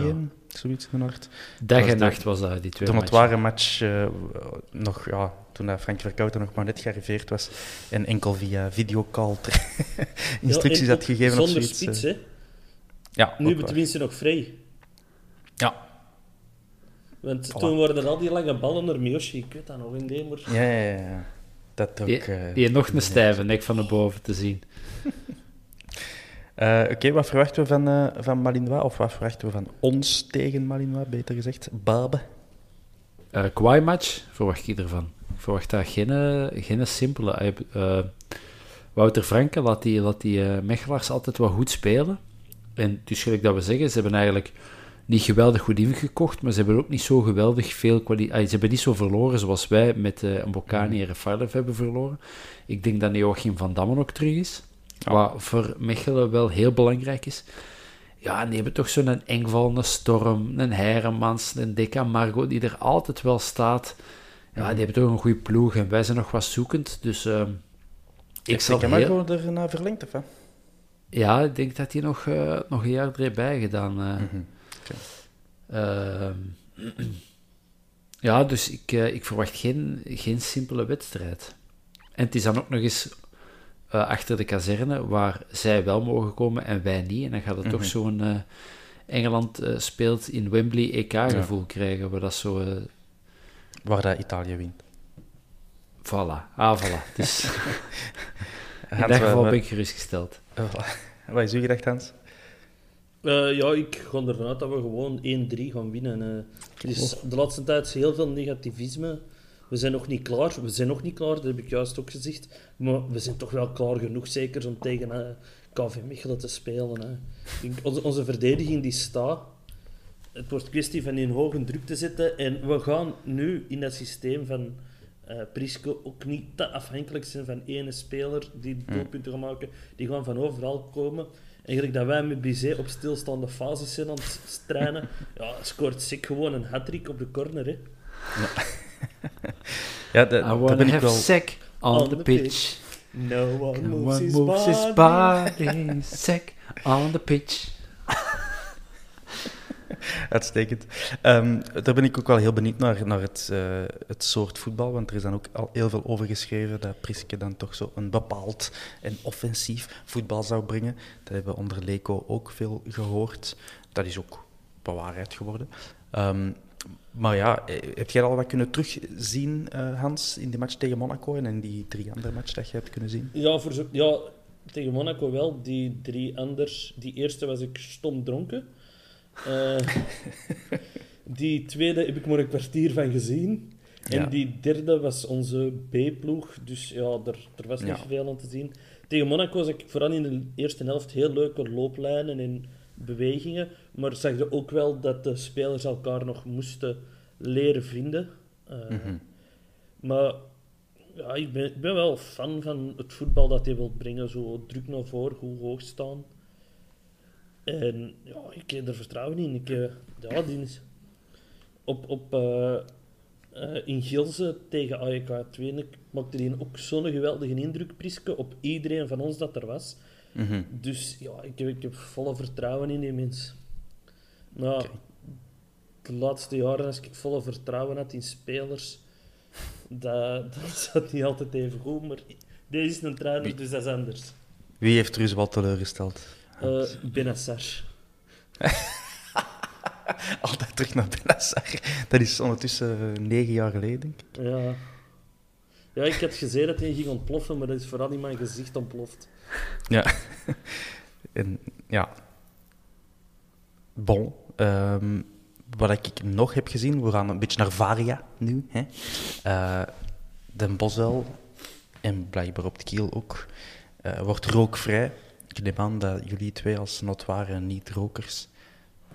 Speaker 1: Zoiets in de nacht.
Speaker 3: Dag
Speaker 1: was
Speaker 3: en nacht was dat, die twee
Speaker 1: Toen het
Speaker 3: matchen.
Speaker 1: ware match eh, nog, ja, toen dat Frank Verkouten nog maar net gearriveerd was en enkel via videocall instructies
Speaker 2: Ja, en
Speaker 1: had gegeven of
Speaker 2: Zonder
Speaker 1: zoiets.
Speaker 2: spits, hè.
Speaker 1: ja,
Speaker 2: Nu hebben we tenminste nog vrij.
Speaker 1: Ja.
Speaker 2: Want
Speaker 1: Voilà.
Speaker 2: toen er al die lange ballen naar Miyoshi. Ik weet dat nog in Demer.
Speaker 1: Ja, ja, ja. Dat ook.
Speaker 3: Die,
Speaker 1: eh,
Speaker 3: nog een stijve nek van de boven te zien.
Speaker 1: eh, Oké, wat verwachten we van, eh, van Malinois? Of wat verwachten we van ons tegen Malinois, beter gezegd? Babe.
Speaker 3: Eh Kwai-match verwacht ik ervan. Ik verwacht daar geen, geen simpele. Eh, Wouter Franke laat die, laat die eh, Mechelaars altijd wel goed spelen. En dus gelijk dat we zeggen, ze hebben eigenlijk niet geweldig goed ingekocht, maar ze hebben ook niet zo geweldig veel kwaliteit. Ze hebben niet zo verloren zoals wij met eh Mbokani en Rafaelev hebben verloren. Ik denk dat Joachim van Dammen ook terug is. Wat voor Mechelen wel heel belangrijk is. Ja, en die hebben toch zo'n Engval, een Storm, een Heremans, een Deka Margo, die er altijd wel staat. Ja, die hebben toch een goede ploeg en wij zijn nog wat zoekend. Dus ehm, ik zal
Speaker 1: zal
Speaker 3: heel...
Speaker 1: Er naar verlengd, of wat?
Speaker 3: Ja, ik denk dat hij nog, eh, nog een jaar erbij gedaan.
Speaker 1: Mhm.
Speaker 3: Ehm, ja, dus ik, eh, ik verwacht geen, geen simpele wedstrijd. En het is dan ook nog eens eh, achter de kazerne, waar zij wel mogen komen en wij niet. En dan gaat het toch zo'n eh, Engeland speelt in Wembley EK-gevoel krijgen, waar dat zo...
Speaker 1: Waar dat Italië wint.
Speaker 3: voilà, ah, voilà. Dus in dat geval ben ik gerustgesteld.
Speaker 1: Wat is uw gedacht, Hans?
Speaker 2: Eh, ja, ik ga ervan uit dat we gewoon 1-3 gaan winnen. eh. er is de laatste tijd heel veel negativisme. We zijn nog niet klaar. We zijn nog niet klaar, dat heb ik juist ook gezegd. Maar we zijn toch wel klaar genoeg, zeker om tegen eh, KV Mechelen te spelen. Hè. Ik denk, onze, onze verdediging die staat. Het wordt kwestie van in hoge druk te zetten. En we gaan nu in dat systeem van eh Prisco ook niet te afhankelijk zijn van ene speler die doelpunten gaat maken. Die gaan van overal komen. En gelijk dat wij met Bizet op stilstaande fases zijn aan het strijden, ja, scoort Sik gewoon een hat op de corner. Hè.
Speaker 1: Ja,
Speaker 3: I
Speaker 1: daar
Speaker 3: wanna
Speaker 1: ben ik
Speaker 3: have
Speaker 1: wel...
Speaker 3: sec on, the pitch.
Speaker 2: No one
Speaker 3: No
Speaker 2: moves,
Speaker 3: one
Speaker 2: his,
Speaker 3: moves his
Speaker 2: body.
Speaker 3: body, sec on the pitch.
Speaker 1: Uitstekend. Ehm, daar ben ik ook wel heel benieuwd naar, naar het, eh, het soort voetbal, want er is dan ook al heel veel over geschreven dat Priske dan toch zo een bepaald en offensief voetbal zou brengen. Dat hebben we onder Leco ook veel gehoord. Dat is ook bewaarheid geworden. Ehm, maar ja, eh, heb jij al wat kunnen terugzien, eh, Hans, in die match tegen Monaco en in die drie andere matches dat je hebt kunnen zien?
Speaker 2: Ja, voor ja, tegen Monaco wel. Die drie anders. Die eerste was ik stom dronken. Eh, die tweede heb ik maar een kwartier van gezien. En
Speaker 1: Ja.
Speaker 2: die derde was onze B-ploeg. Dus ja, er, er was niet veel aan te zien. Tegen Monaco zag ik vooral in de eerste helft heel leuke looplijnen en bewegingen. Maar zag je ook wel dat de spelers elkaar nog moesten leren vinden. Eh, Maar ja, ik, ben, ik ben wel fan van het voetbal dat hij wil brengen. Zo druk naar voren, goed hoog staan. En ja, ik heb er vertrouwen in. Ik, eh, ja, die is op, op, eh, eh, in Gilze tegen AEK 2 ik maakte die ook zo'n geweldige indruk, Priske, op iedereen van ons dat er was.
Speaker 1: Mhm.
Speaker 2: Dus ja, ik heb, ik heb volle vertrouwen in die mens. Nou, de laatste jaren, als ik volle vertrouwen had in spelers, dat, dat zat niet altijd even goed. Maar deze is een trainer, dus dat is anders.
Speaker 1: Wie heeft er u wel teleurgesteld?
Speaker 2: Uh, Benassar.
Speaker 1: Altijd terug naar Benassar. Dat is ondertussen uh, negen jaar geleden, denk ik.
Speaker 2: Ja. Ja, ik had gezien dat hij ging ontploffen, maar dat is vooral in mijn gezicht ontploft.
Speaker 1: Ja. en, ja. Bon. Um, wat ik nog heb gezien, we gaan een beetje naar Varia nu. Hè. Uh, Den Boswel en blijkbaar op de Kiel ook, uh, wordt rookvrij. Ik neem aan dat jullie twee als notoire niet-rokers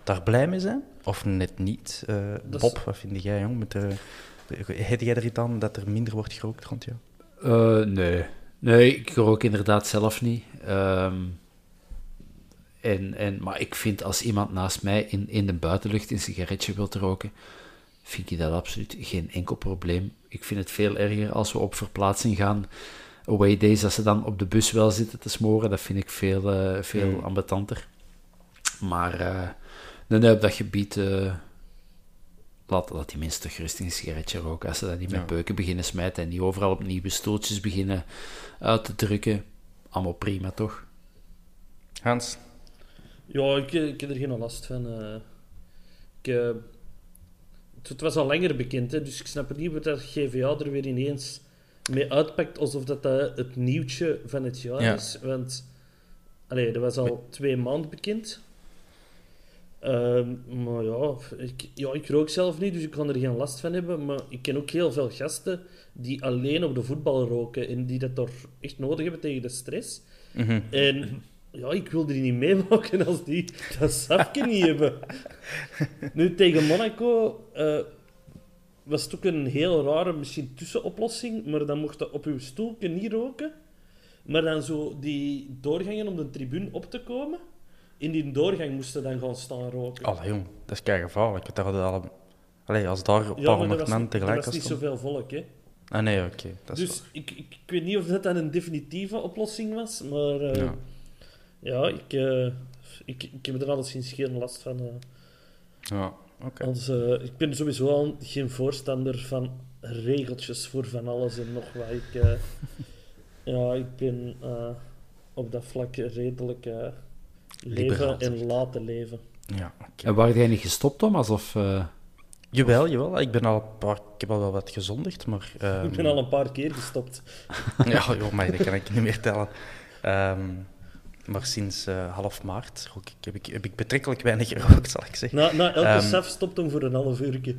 Speaker 1: daar blij mee zijn? Of net niet? Uh, Bob, is... wat vind jij, jong? Met de, heb jij er iets aan dat er minder wordt gerookt rond jou?
Speaker 3: Uh, nee. Nee, ik rook inderdaad zelf niet. Um, en, en, maar ik vind als iemand naast mij in, in de buitenlucht een sigaretje wilt roken, vind ik dat absoluut geen enkel probleem. Ik vind het veel erger als we op verplaatsing gaan, away days, als ze dan op de bus wel zitten te smoren. Dat vind ik veel, uh, veel mm. ambetanter. Maar uh, nee, nee, op dat gebied... Uh, laat, laat die mensen toch rustig een sigaretje roken. Als ze dat niet met beuken beginnen smijten en niet overal op nieuwe stootjes beginnen uit te drukken. Allemaal prima, toch?
Speaker 1: Hans?
Speaker 2: Ja, ik, ik heb er geen last van. Uh, ik, uh, het, het, was al langer bekend, hè, dus ik snap niet wat dat GVA er weer ineens mee uitpakt alsof dat, dat het nieuwtje van het jaar ja. is. Want allee, dat was al twee maanden bekend. Uh, maar ja ik, ja, ik rook zelf niet, dus ik kan er geen last van hebben. Maar ik ken ook heel veel gasten die alleen op de voetbal roken en die dat toch echt nodig hebben tegen de stress.
Speaker 1: Mm -hmm.
Speaker 2: En ja, ik wilde die niet meemaken als die dat safje niet hebben. Nu, tegen Monaco uh, was het ook een heel rare, misschien tussenoplossing, maar dan mocht je op je stoelje niet roken. Maar dan zo die doorgangen om de tribune op te komen, in die doorgang moesten dan gaan staan roken.
Speaker 1: Allee, jong, dat is kei gevaarlijk. Dat al... Allee, als daar een paar honderd man tegelijk
Speaker 2: was... Er was niet zoveel volk, hè.
Speaker 1: Ah, nee, oké.
Speaker 2: Okay, dus ik, ik, ik, weet niet of dat dan een definitieve oplossing was, maar... Uh, ja. Ja, ik, uh, ik, ik heb er alleszins geen last van. Uh.
Speaker 1: Ja.
Speaker 2: Okay. Ik ben sowieso al geen voorstander van regeltjes voor van alles en nog wat. Ik, ja, ik ben op dat vlak redelijk leven en laten leven.
Speaker 1: Ja, okay.
Speaker 3: En waar jij niet gestopt, Thomas? Of,
Speaker 1: Jawel, jawel. Ik, ben al een paar, ik heb al wel wat gezondigd, maar... Um...
Speaker 2: Ik ben al een paar keer gestopt.
Speaker 1: ja, joh, maar dat kan ik niet meer tellen. Um, maar sinds uh, half maart rook ik, heb, ik, heb ik betrekkelijk weinig gerookt, zal ik zeggen.
Speaker 2: Na, na elke um, saf stopt hem voor een half uurtje.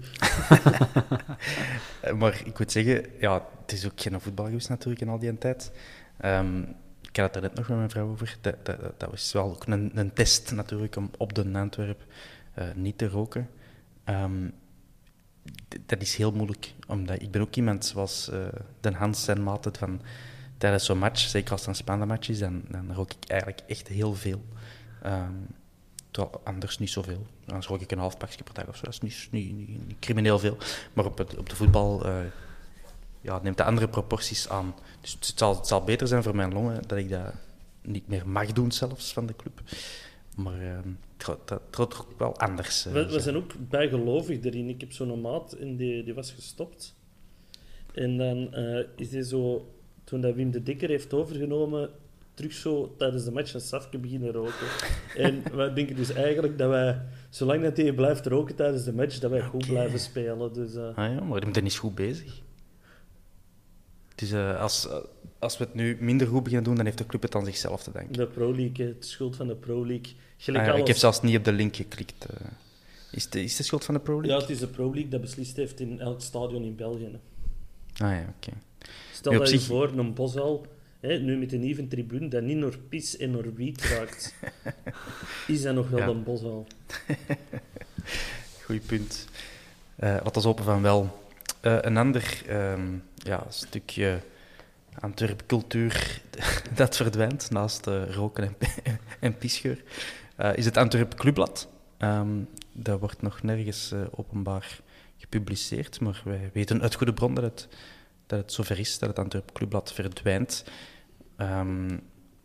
Speaker 1: maar ik moet zeggen, ja, het is ook geen voetbal geweest natuurlijk in al die tijd. Um, ik had het er net nog met mijn vrouw over. Dat, dat, dat was wel ook een, een, test natuurlijk om op de Antwerp uh, niet te roken. Um, dat is heel moeilijk, omdat ik ben ook iemand zoals uh, Den Hans en maat van tijdens zo'n match, zeker als het een spannende match is, dan, dan rook ik eigenlijk echt heel veel. Um, terwijl anders niet zoveel. Dan rook ik een half pakje per dag of zo. Dat is niet, niet, niet, niet crimineel veel. Maar op, het, op de voetbal uh, ja, neemt dat andere proporties aan. Dus het zal, het zal beter zijn voor mijn longen dat ik dat niet meer mag doen, zelfs van de club. Maar uh, het gaat ook wel anders.
Speaker 2: Uh, we, we, zijn ook bijgelovig erin. Ik heb zo'n maat en die, die was gestopt. En dan uh, is hij zo toen dat Wim de Dikker heeft overgenomen, terug zo tijdens de match een safje beginnen roken. en wij denken dus eigenlijk dat wij, zolang dat hij blijft roken tijdens de match, dat wij goed blijven spelen. Dus, uh...
Speaker 1: Ah ja, maar hij is niet goed bezig. Dus uh, als, als we het nu minder goed beginnen doen, dan heeft de club het aan zichzelf te denken.
Speaker 2: De Pro League, het schuld van de Pro League.
Speaker 1: Ah, ja, alles... Ik heb zelfs niet op de link geklikt. Uh, is, de, is de schuld van de Pro League?
Speaker 2: Ja, het is de Pro League dat beslist heeft in elk stadion in België.
Speaker 1: Ah ja, oké. Okay.
Speaker 2: Stel dat je voor, een Bosal, hè, nu met een nieuwe tribune, dat niet naar pis en naar wiet raakt. is dat nog wel ja. een Bosal?
Speaker 1: Goeie punt. Uh, wat is open van wel. Uh, een ander um, ja, stukje Antwerp cultuur dat verdwijnt, naast uh, roken en, en pisgeur, is het Antwerp Clubblad. Um, dat wordt nog nergens openbaar gepubliceerd, maar wij weten uit goede bron dat het, dat het zover is, dat het Antwerp Clubblad verdwijnt. Um,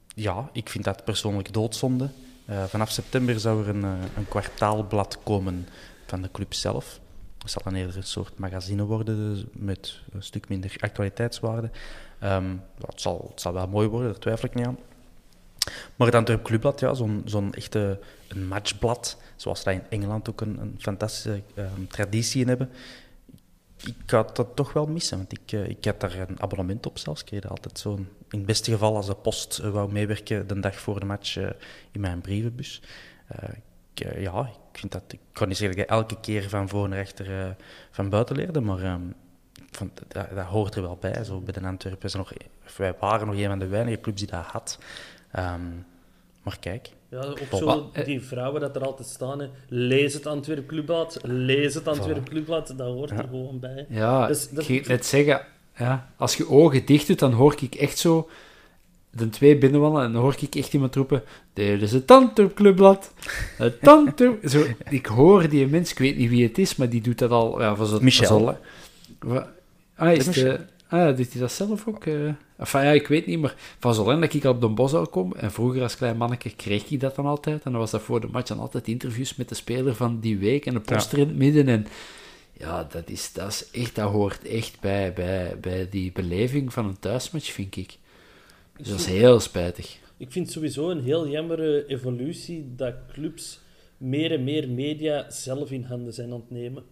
Speaker 1: ja, ik vind dat persoonlijk doodzonde. Uh, vanaf september zou er een, een kwartaalblad komen van de club zelf. Het zal dan eerder een soort magazine worden, dus met een stuk minder actualiteitswaarde. Um, het, zal, zal wel mooi worden, daar twijfel ik niet aan. Maar het Antwerp Clubblad, ja, zo'n zo'n echte een matchblad, zoals wij in Engeland ook een, een fantastische um, traditie in hebben. Ik had dat toch wel missen, want ik, uh, ik had daar een abonnement op zelfs. Ik kreeg altijd zo, in het beste geval als de post uh, wou meewerken de dag voor de match uh, in mijn brievenbus. Ik, ja, ik vind dat, ik kan niet zeggen dat ik elke keer van voor naar achter van buiten leerde, maar um, van, dat, dat, hoort er wel bij. Zo bij de Antwerpen nog, wij waren nog een van de weinige clubs die dat had. Um, maar kijk.
Speaker 2: Ja, ook zo die vrouwen dat er altijd staan. Hè. Lees het Antwerp Clubblad, lees het Antwerp Clubblad, dat hoort
Speaker 3: ja.
Speaker 2: er gewoon bij.
Speaker 3: Ja, dus, dat... ik ga net zeggen, ja, als je ogen dicht doet, dan hoor ik echt zo de twee binnenwandelen en dan hoor ik echt iemand roepen: Dit is het Antwerp Clubblad. Het Antwerp. zo, ik hoor die mens, ik weet niet wie het is, maar die doet dat al. Ja, van zo,
Speaker 1: Michel.
Speaker 3: Zo, Ah, is de, ah, doet hij dat zelf ook? Uh, enfin, ja, ik weet niet, maar van zo lang dat ik al op de bos al kom, en vroeger als klein manneke kreeg ik dat dan altijd, en dan was dat voor de match dan altijd interviews met de speler van die week, en een poster ja. in het midden, en ja, dat, is, dat, is echt, dat hoort echt bij, bij, bij die beleving van een thuismatch, vind ik. Dus dat is heel spijtig.
Speaker 2: Ik vind sowieso een heel jammere evolutie dat clubs meer en meer media zelf in handen zijn aan het nemen.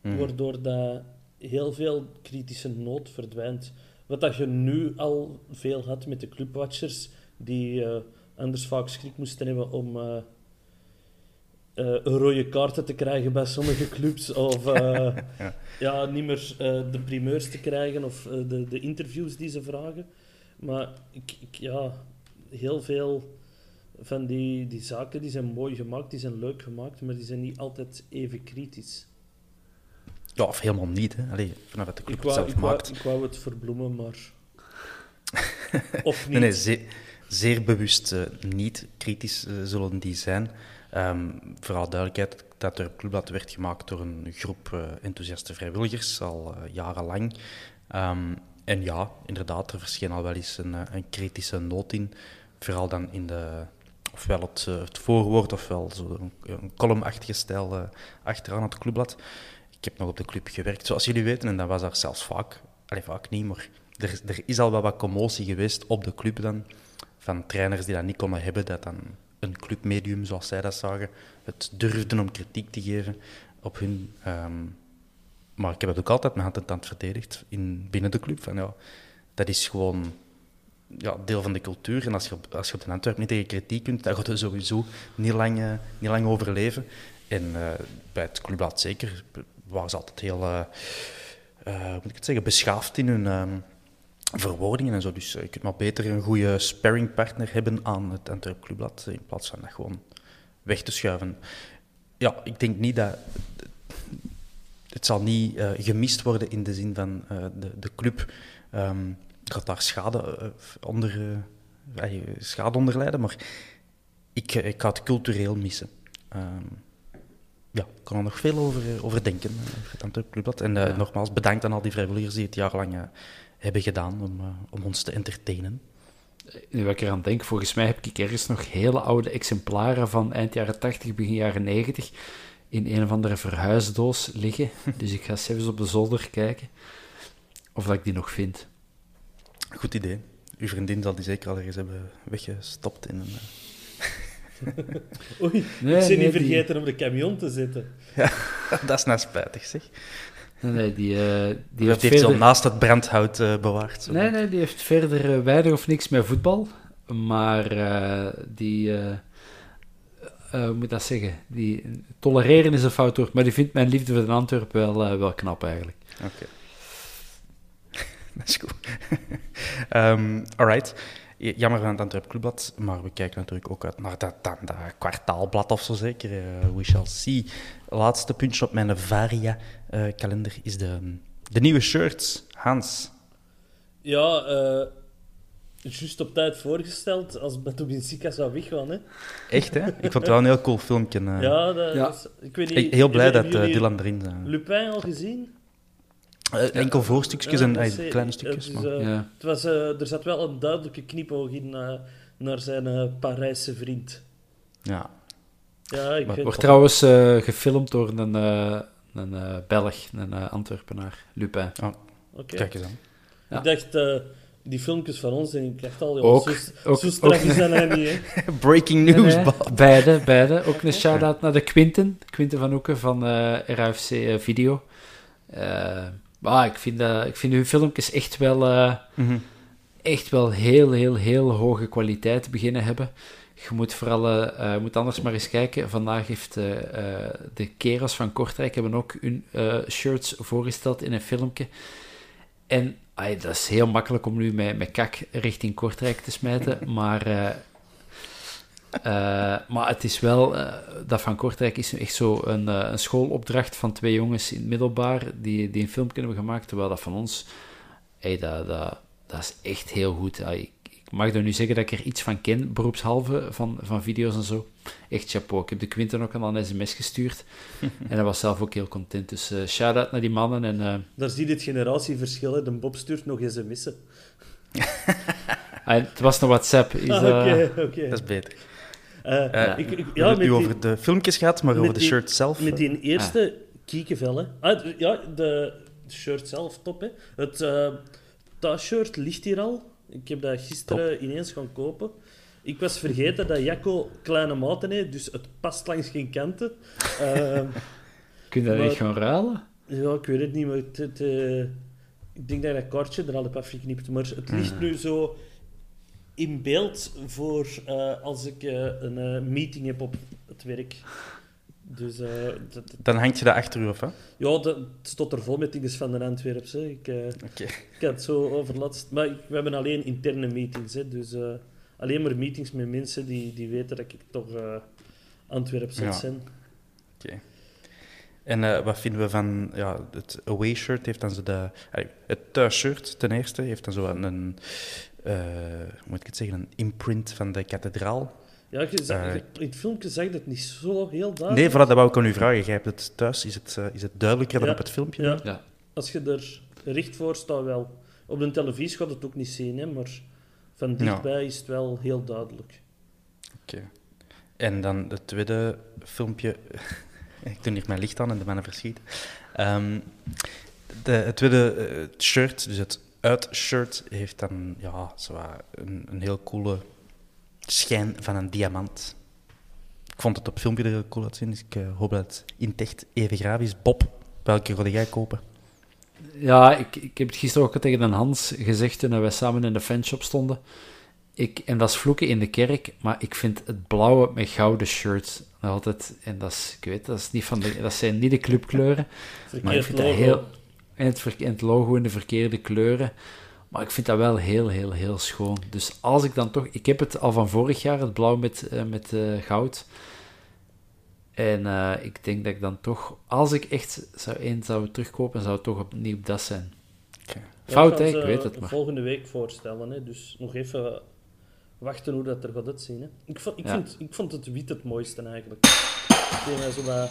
Speaker 2: Mm. Waardoor dat heel veel kritische nood verdwijnt. Wat dat je nu al veel had met de clubwatchers, die uh, anders vaak schrik moesten hebben om uh, uh, rode kaarten te krijgen bij sommige clubs, of ja. ja. niet meer de primeurs te krijgen, of de, de interviews die ze vragen. Maar ik, ik, ja, heel veel van die, die zaken die zijn mooi gemaakt, die zijn leuk gemaakt, maar die zijn niet altijd even kritisch.
Speaker 1: Ja, of helemaal niet. Hè. Allee, vanaf het de club
Speaker 2: ik wou,
Speaker 1: zelf
Speaker 2: ik
Speaker 1: maakt.
Speaker 2: Wou, ik wou het verbloemen, maar... of niet.
Speaker 1: Nee, nee zeer, zeer bewust uh, niet kritisch uh, zullen die zijn. Um, vooral duidelijkheid dat er clubblad werd gemaakt door een groep uh, enthousiaste vrijwilligers, al jarenlang. Um, en ja, inderdaad, er verscheen al wel eens een, een kritische noot in. Vooral dan in de, ofwel het, het voorwoord, ofwel zo een, een columnachtige stijl achteraan het clubblad. Ik heb nog op de club gewerkt, zoals jullie weten, en dat was daar zelfs vaak, allez, vaak niet, maar er, er is al wel wat commotie geweest op de club dan, van trainers die dat niet konden hebben, dat dan een clubmedium, zoals zij dat zagen, het durfden om kritiek te geven op hun. Um, maar ik heb het ook altijd met hand en tand verdedigd in, binnen de club. Van, ja, dat is gewoon ja, deel van de cultuur. En als je, als je op de Antwerp niet tegen kritiek kunt, dan gaat je sowieso niet lang, niet lang overleven. En uh, bij het clubblad zeker waren ze altijd heel, uh, uh, moet ik het zeggen, beschaafd in hun um, verwoordingen en zo. Dus uh, je kunt maar beter een goede sparringpartner hebben aan het Antwerp Clubblad in plaats van dat gewoon weg te schuiven. Ja, ik denk niet dat... Het zal niet gemist worden in de zin van de, de club um, gaat daar schade onder, schade onder lijden, maar ik, ik ga het cultureel missen. Um, ja, ik kan er nog veel over, over denken, het Antwerp Clubblad. En uh, ja. nogmaals, bedankt aan al die vrijwilligers die het jarenlang hebben gedaan om, om ons te entertainen.
Speaker 3: Nu wat ik eraan denk, volgens mij heb ik ergens nog hele oude exemplaren van eind jaren 80, begin jaren 90 in een of andere verhuisdoos liggen. dus ik ga eens even op de zolder kijken of dat ik die nog vind.
Speaker 1: Goed idee. Uw vriendin zal die zeker al ergens hebben weggestopt in een...
Speaker 2: Oei, nee, ik ben nee, niet vergeten die... om de camion te zetten.
Speaker 1: Ja, dat is nou spijtig, zeg.
Speaker 3: Nee, die, uh, die
Speaker 1: heeft, heeft verder... naast het brandhout uh, bewaard.
Speaker 3: Zo. Nee, nee, die heeft verder uh, weinig of niks met voetbal. Maar die, hoe moet dat zeggen? Die tolereren is een fout woord, maar die vindt mijn liefde voor de Antwerp wel, wel knap eigenlijk.
Speaker 1: Oké. Okay. dat is goed. um, alright jammer van het Antwerp Clubblad, maar we kijken natuurlijk ook uit naar dat, dat, dat kwartaalblad of zo zeker. Uh, we shall see. Laatste puntje op mijn Varia-kalender is de, de nieuwe shirts. Hans.
Speaker 2: Ja, eh juist op tijd voorgesteld als Beto Benfica zou weggaan. Hè.
Speaker 1: Echt, hè? Ik vond het wel een heel cool filmpje. eh.
Speaker 2: Ja, dat,
Speaker 3: Ja.
Speaker 2: is- ik weet niet...
Speaker 1: Ik- heel blij dat eh, Dylan erin is.
Speaker 2: Lupin al gezien?
Speaker 1: Eh, enkel voorstukjes en eh,
Speaker 2: eh,
Speaker 1: kleine
Speaker 2: het
Speaker 1: stukjes.
Speaker 2: is,
Speaker 1: Maar.
Speaker 3: Ja.
Speaker 2: het was, eh, er zat wel een duidelijke knipoog in eh, naar zijn eh, Parijse vriend.
Speaker 1: Ja.
Speaker 2: Ja, ik
Speaker 1: Maar
Speaker 2: weet
Speaker 3: Wordt trouwens gefilmd door een, eh, een eh, Belg, een Antwerpenaar, Lupin.
Speaker 2: Oké.
Speaker 1: Kijk eens aan.
Speaker 3: Ja.
Speaker 2: Ik dacht, die filmpjes van ons, en ik dacht al, ja,
Speaker 3: Ook-
Speaker 2: zo,
Speaker 3: ook-
Speaker 2: zo straf
Speaker 3: ook-
Speaker 2: is dat nou niet, hè.
Speaker 1: Breaking news,
Speaker 3: nee. Beide, beide. Ook een shout-out naar de Quinten. Quinten van Hoeken van eh RAFC eh, Video. Maar ik vind, dat ik vind uw filmpjes echt wel, eh,
Speaker 1: Mhm.
Speaker 3: echt wel heel, heel, heel hoge kwaliteit beginnen hebben. Je moet vooral, eh, eh, moet anders maar eens kijken. Vandaag heeft de Keras van Kortrijk hebben ook hun shirts voorgesteld in een filmpje. En dat is heel makkelijk om nu met, met kak richting Kortrijk te smijten, maar... eh, maar het is wel, eh, dat van Kortrijk is echt zo een, eh, een schoolopdracht van twee jongens in het middelbaar die, die een filmpje hebben gemaakt, terwijl dat van ons, hey, dat, dat, dat is echt heel goed. Ik, ik mag er nu zeggen dat ik er iets van ken, beroepshalve, van, van video's en zo. Echt chapeau. Ik heb de Quinten ook al een sms gestuurd en hij was zelf ook heel content. Dus eh shout-out naar die mannen en... eh,
Speaker 2: Daar zie je het generatieverschil, hè. De Bob stuurt nog sms'en.
Speaker 3: ah, het was een WhatsApp. Is,
Speaker 2: Ah.
Speaker 1: Dat is beter.
Speaker 2: Eh,
Speaker 1: Eh,
Speaker 2: ik, ik-
Speaker 1: We
Speaker 2: ja,
Speaker 1: hebben
Speaker 2: met
Speaker 1: het nu
Speaker 2: die,
Speaker 1: over de filmpjes gehad, maar over de shirt zelf.
Speaker 2: met
Speaker 1: eh,
Speaker 2: die eerste kiekenvel, hè. Ah, ja, de shirt zelf, top, hè. Het eh thuisshirt ligt hier al. Ik heb dat gisteren ineens gaan kopen. Ik was vergeten dat Jacco kleine maten heeft, dus het past langs geen kanten. Ehm,
Speaker 3: kun je dat
Speaker 2: Maar-
Speaker 3: echt gaan ruilen?
Speaker 2: Ja, ik weet het niet, maar het, het, eh, ik denk dat ik dat kaartje er al heb afgeknipt. Maar het ligt nu zo in beeld voor eh, als ik eh, een eh, meeting heb op het werk. Dus
Speaker 1: Dan hangt je dat achter u, hè?
Speaker 2: ja, dat, het stond er vol met dingen van de Antwerpse. Ik,
Speaker 1: Oké.
Speaker 2: ik had het zo overlast. Maar we hebben alleen interne meetings, hè, dus alleen maar meetings met mensen die, die weten dat ik toch Antwerps
Speaker 1: Ja.
Speaker 2: ben.
Speaker 1: En eh, wat vinden we van ja, het away shirt? Heeft dan zo de, het thuisshirt ten eerste heeft dan zo een, een eh, moet ik het zeggen, een imprint van de kathedraal.
Speaker 2: Ja, je zag-
Speaker 1: Eh,
Speaker 2: in het filmpje zag je het niet zo heel duidelijk.
Speaker 1: Nee, vooral dat wou ik aan u vragen. Jij hebt het thuis, is het, is het duidelijker dan op het filmpje?
Speaker 2: Ja.
Speaker 3: Ja.
Speaker 2: Als je er recht voor staat, wel. Op de televisie gaat het ook niet zien, hè, maar van dichtbij is het wel heel duidelijk.
Speaker 1: Oké. En dan het tweede filmpje. ik doe hier mijn licht aan en de mannen verschieten. Ehm, de, het tweede eh, shirt, dus het uitshirt, heeft dan ja, een, heel coole schijn van een diamant. Ik vond het op filmpje er heel cool uitzien, dus ik eh, hoop dat het in echt even graaf is. Bob, welke wilde jij kopen?
Speaker 3: Ja, ik, ik heb het gisteren ook tegen een Hans gezegd toen wij samen in de fanshop stonden. Ik, en dat is vloeken in de kerk, maar ik vind het blauwe met gouden shirt nog altijd, en dat is, ik weet, dat, is niet van de, dat zijn niet de clubkleuren, maar ik vind dat heel, en het, en het logo in de verkeerde kleuren, maar ik vind dat wel heel, heel, heel schoon. Dus als ik dan toch, ik heb het al van vorig jaar, het blauw met, eh, met eh, goud, en eh, ik denk dat ik dan toch, als ik echt zou één zou terugkopen, zou het toch opnieuw dat zijn.
Speaker 1: Oké.
Speaker 2: Ja,
Speaker 3: Fout,
Speaker 2: ik
Speaker 3: hè? Ik weet het, maar...
Speaker 2: volgende week voorstellen, hè, dus nog even wachten hoe dat er gaat uitzien. Hè. Ik, vond, ik,
Speaker 3: Ja.
Speaker 2: vind, ik vond het wit het mooiste eigenlijk. Ik deed mij zo wat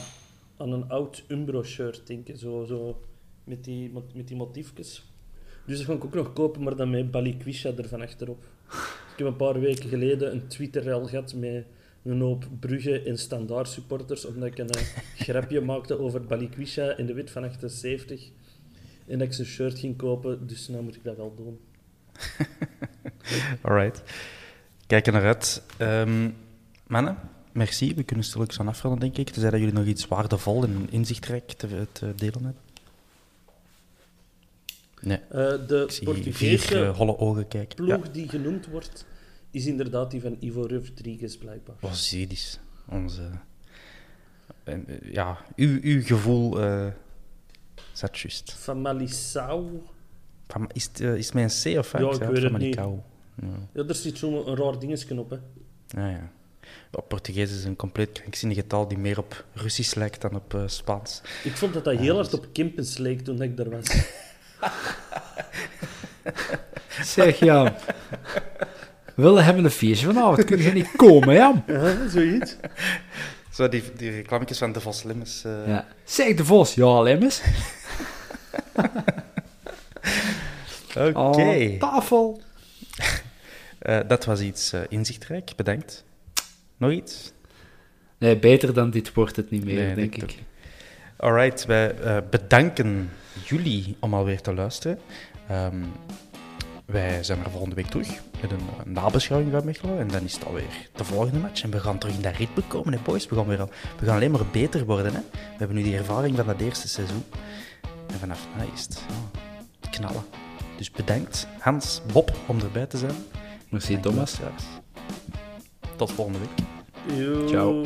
Speaker 2: aan een oud Umbro-shirt denken, zo, zo met, die, met, met die motiefjes. Dus dat ga ik ook nog kopen, maar dan met Balikwisha er van achterop. Ik heb een paar weken geleden een Twitter-rel gehad met een hoop Brugge en Standaard supporters, omdat ik een eh, grapje maakte over Balikwisha en de wit van 78. En dat ik zijn shirt ging kopen, dus nu moet ik dat wel doen.
Speaker 1: Alright. Kijk er naar uit. Ehm, mannen, merci. We kunnen stilletjes aan afronden, denk ik. Tenzij dat jullie nog iets waardevol en inzichtrijk te, te delen hebben. Nee,
Speaker 2: Eh, de Portugese
Speaker 1: eh, holle ogen kijken. Ja.
Speaker 2: ploeg die genoemd wordt, is inderdaad die van Ivo Rodriguez, blijkbaar.
Speaker 1: Oh, Zedis. Onze... en, eh, ja, uw, uw gevoel zat juist.
Speaker 2: Van Malissau.
Speaker 1: Van- Is het, is het met een C of
Speaker 2: Ja,
Speaker 1: wat?
Speaker 2: ik weet het niet.
Speaker 1: Ja.
Speaker 2: Ja, er zit zo'n een raar dingetje op, hè.
Speaker 1: Ja, ja. Ja, Portugees is een compleet krankzinnige taal die meer op Russisch lijkt dan op eh, Spaans.
Speaker 2: Ik vond dat dat heel hard op Kempens leek toen ik daar was.
Speaker 3: Zeg, Jan. We hebben een feestje vanavond. Kun je niet komen, Jan?
Speaker 2: Ja, zoiets.
Speaker 1: Zo die, die reclametjes van de Vos Limmes. eh.
Speaker 3: Ja. Zeg de Vos. Ja, Lemmens.
Speaker 1: Oké.
Speaker 3: Oh, tafel.
Speaker 1: Eh, dat was iets eh, inzichtrijk, bedankt. Nog iets?
Speaker 3: Nee, beter dan dit wordt het niet meer,
Speaker 1: Nee,
Speaker 3: denk ik.
Speaker 1: het Alright, wij eh, bedanken jullie om alweer te luisteren. Ehm, wij zijn er volgende week terug met een, nabeschouwing van Mechelen. En dan is het alweer de volgende match. En we gaan terug in dat ritme komen, hè, boys. We gaan, weer al, we gaan alleen maar beter worden. Hè. We hebben nu die ervaring van dat eerste seizoen. En vanaf nu is het ja, knallen. Dus bedankt, Hans, Bob, om erbij te zijn.
Speaker 3: Merci, Thomas.
Speaker 1: Tot volgende week.
Speaker 2: Yo.
Speaker 3: Ciao.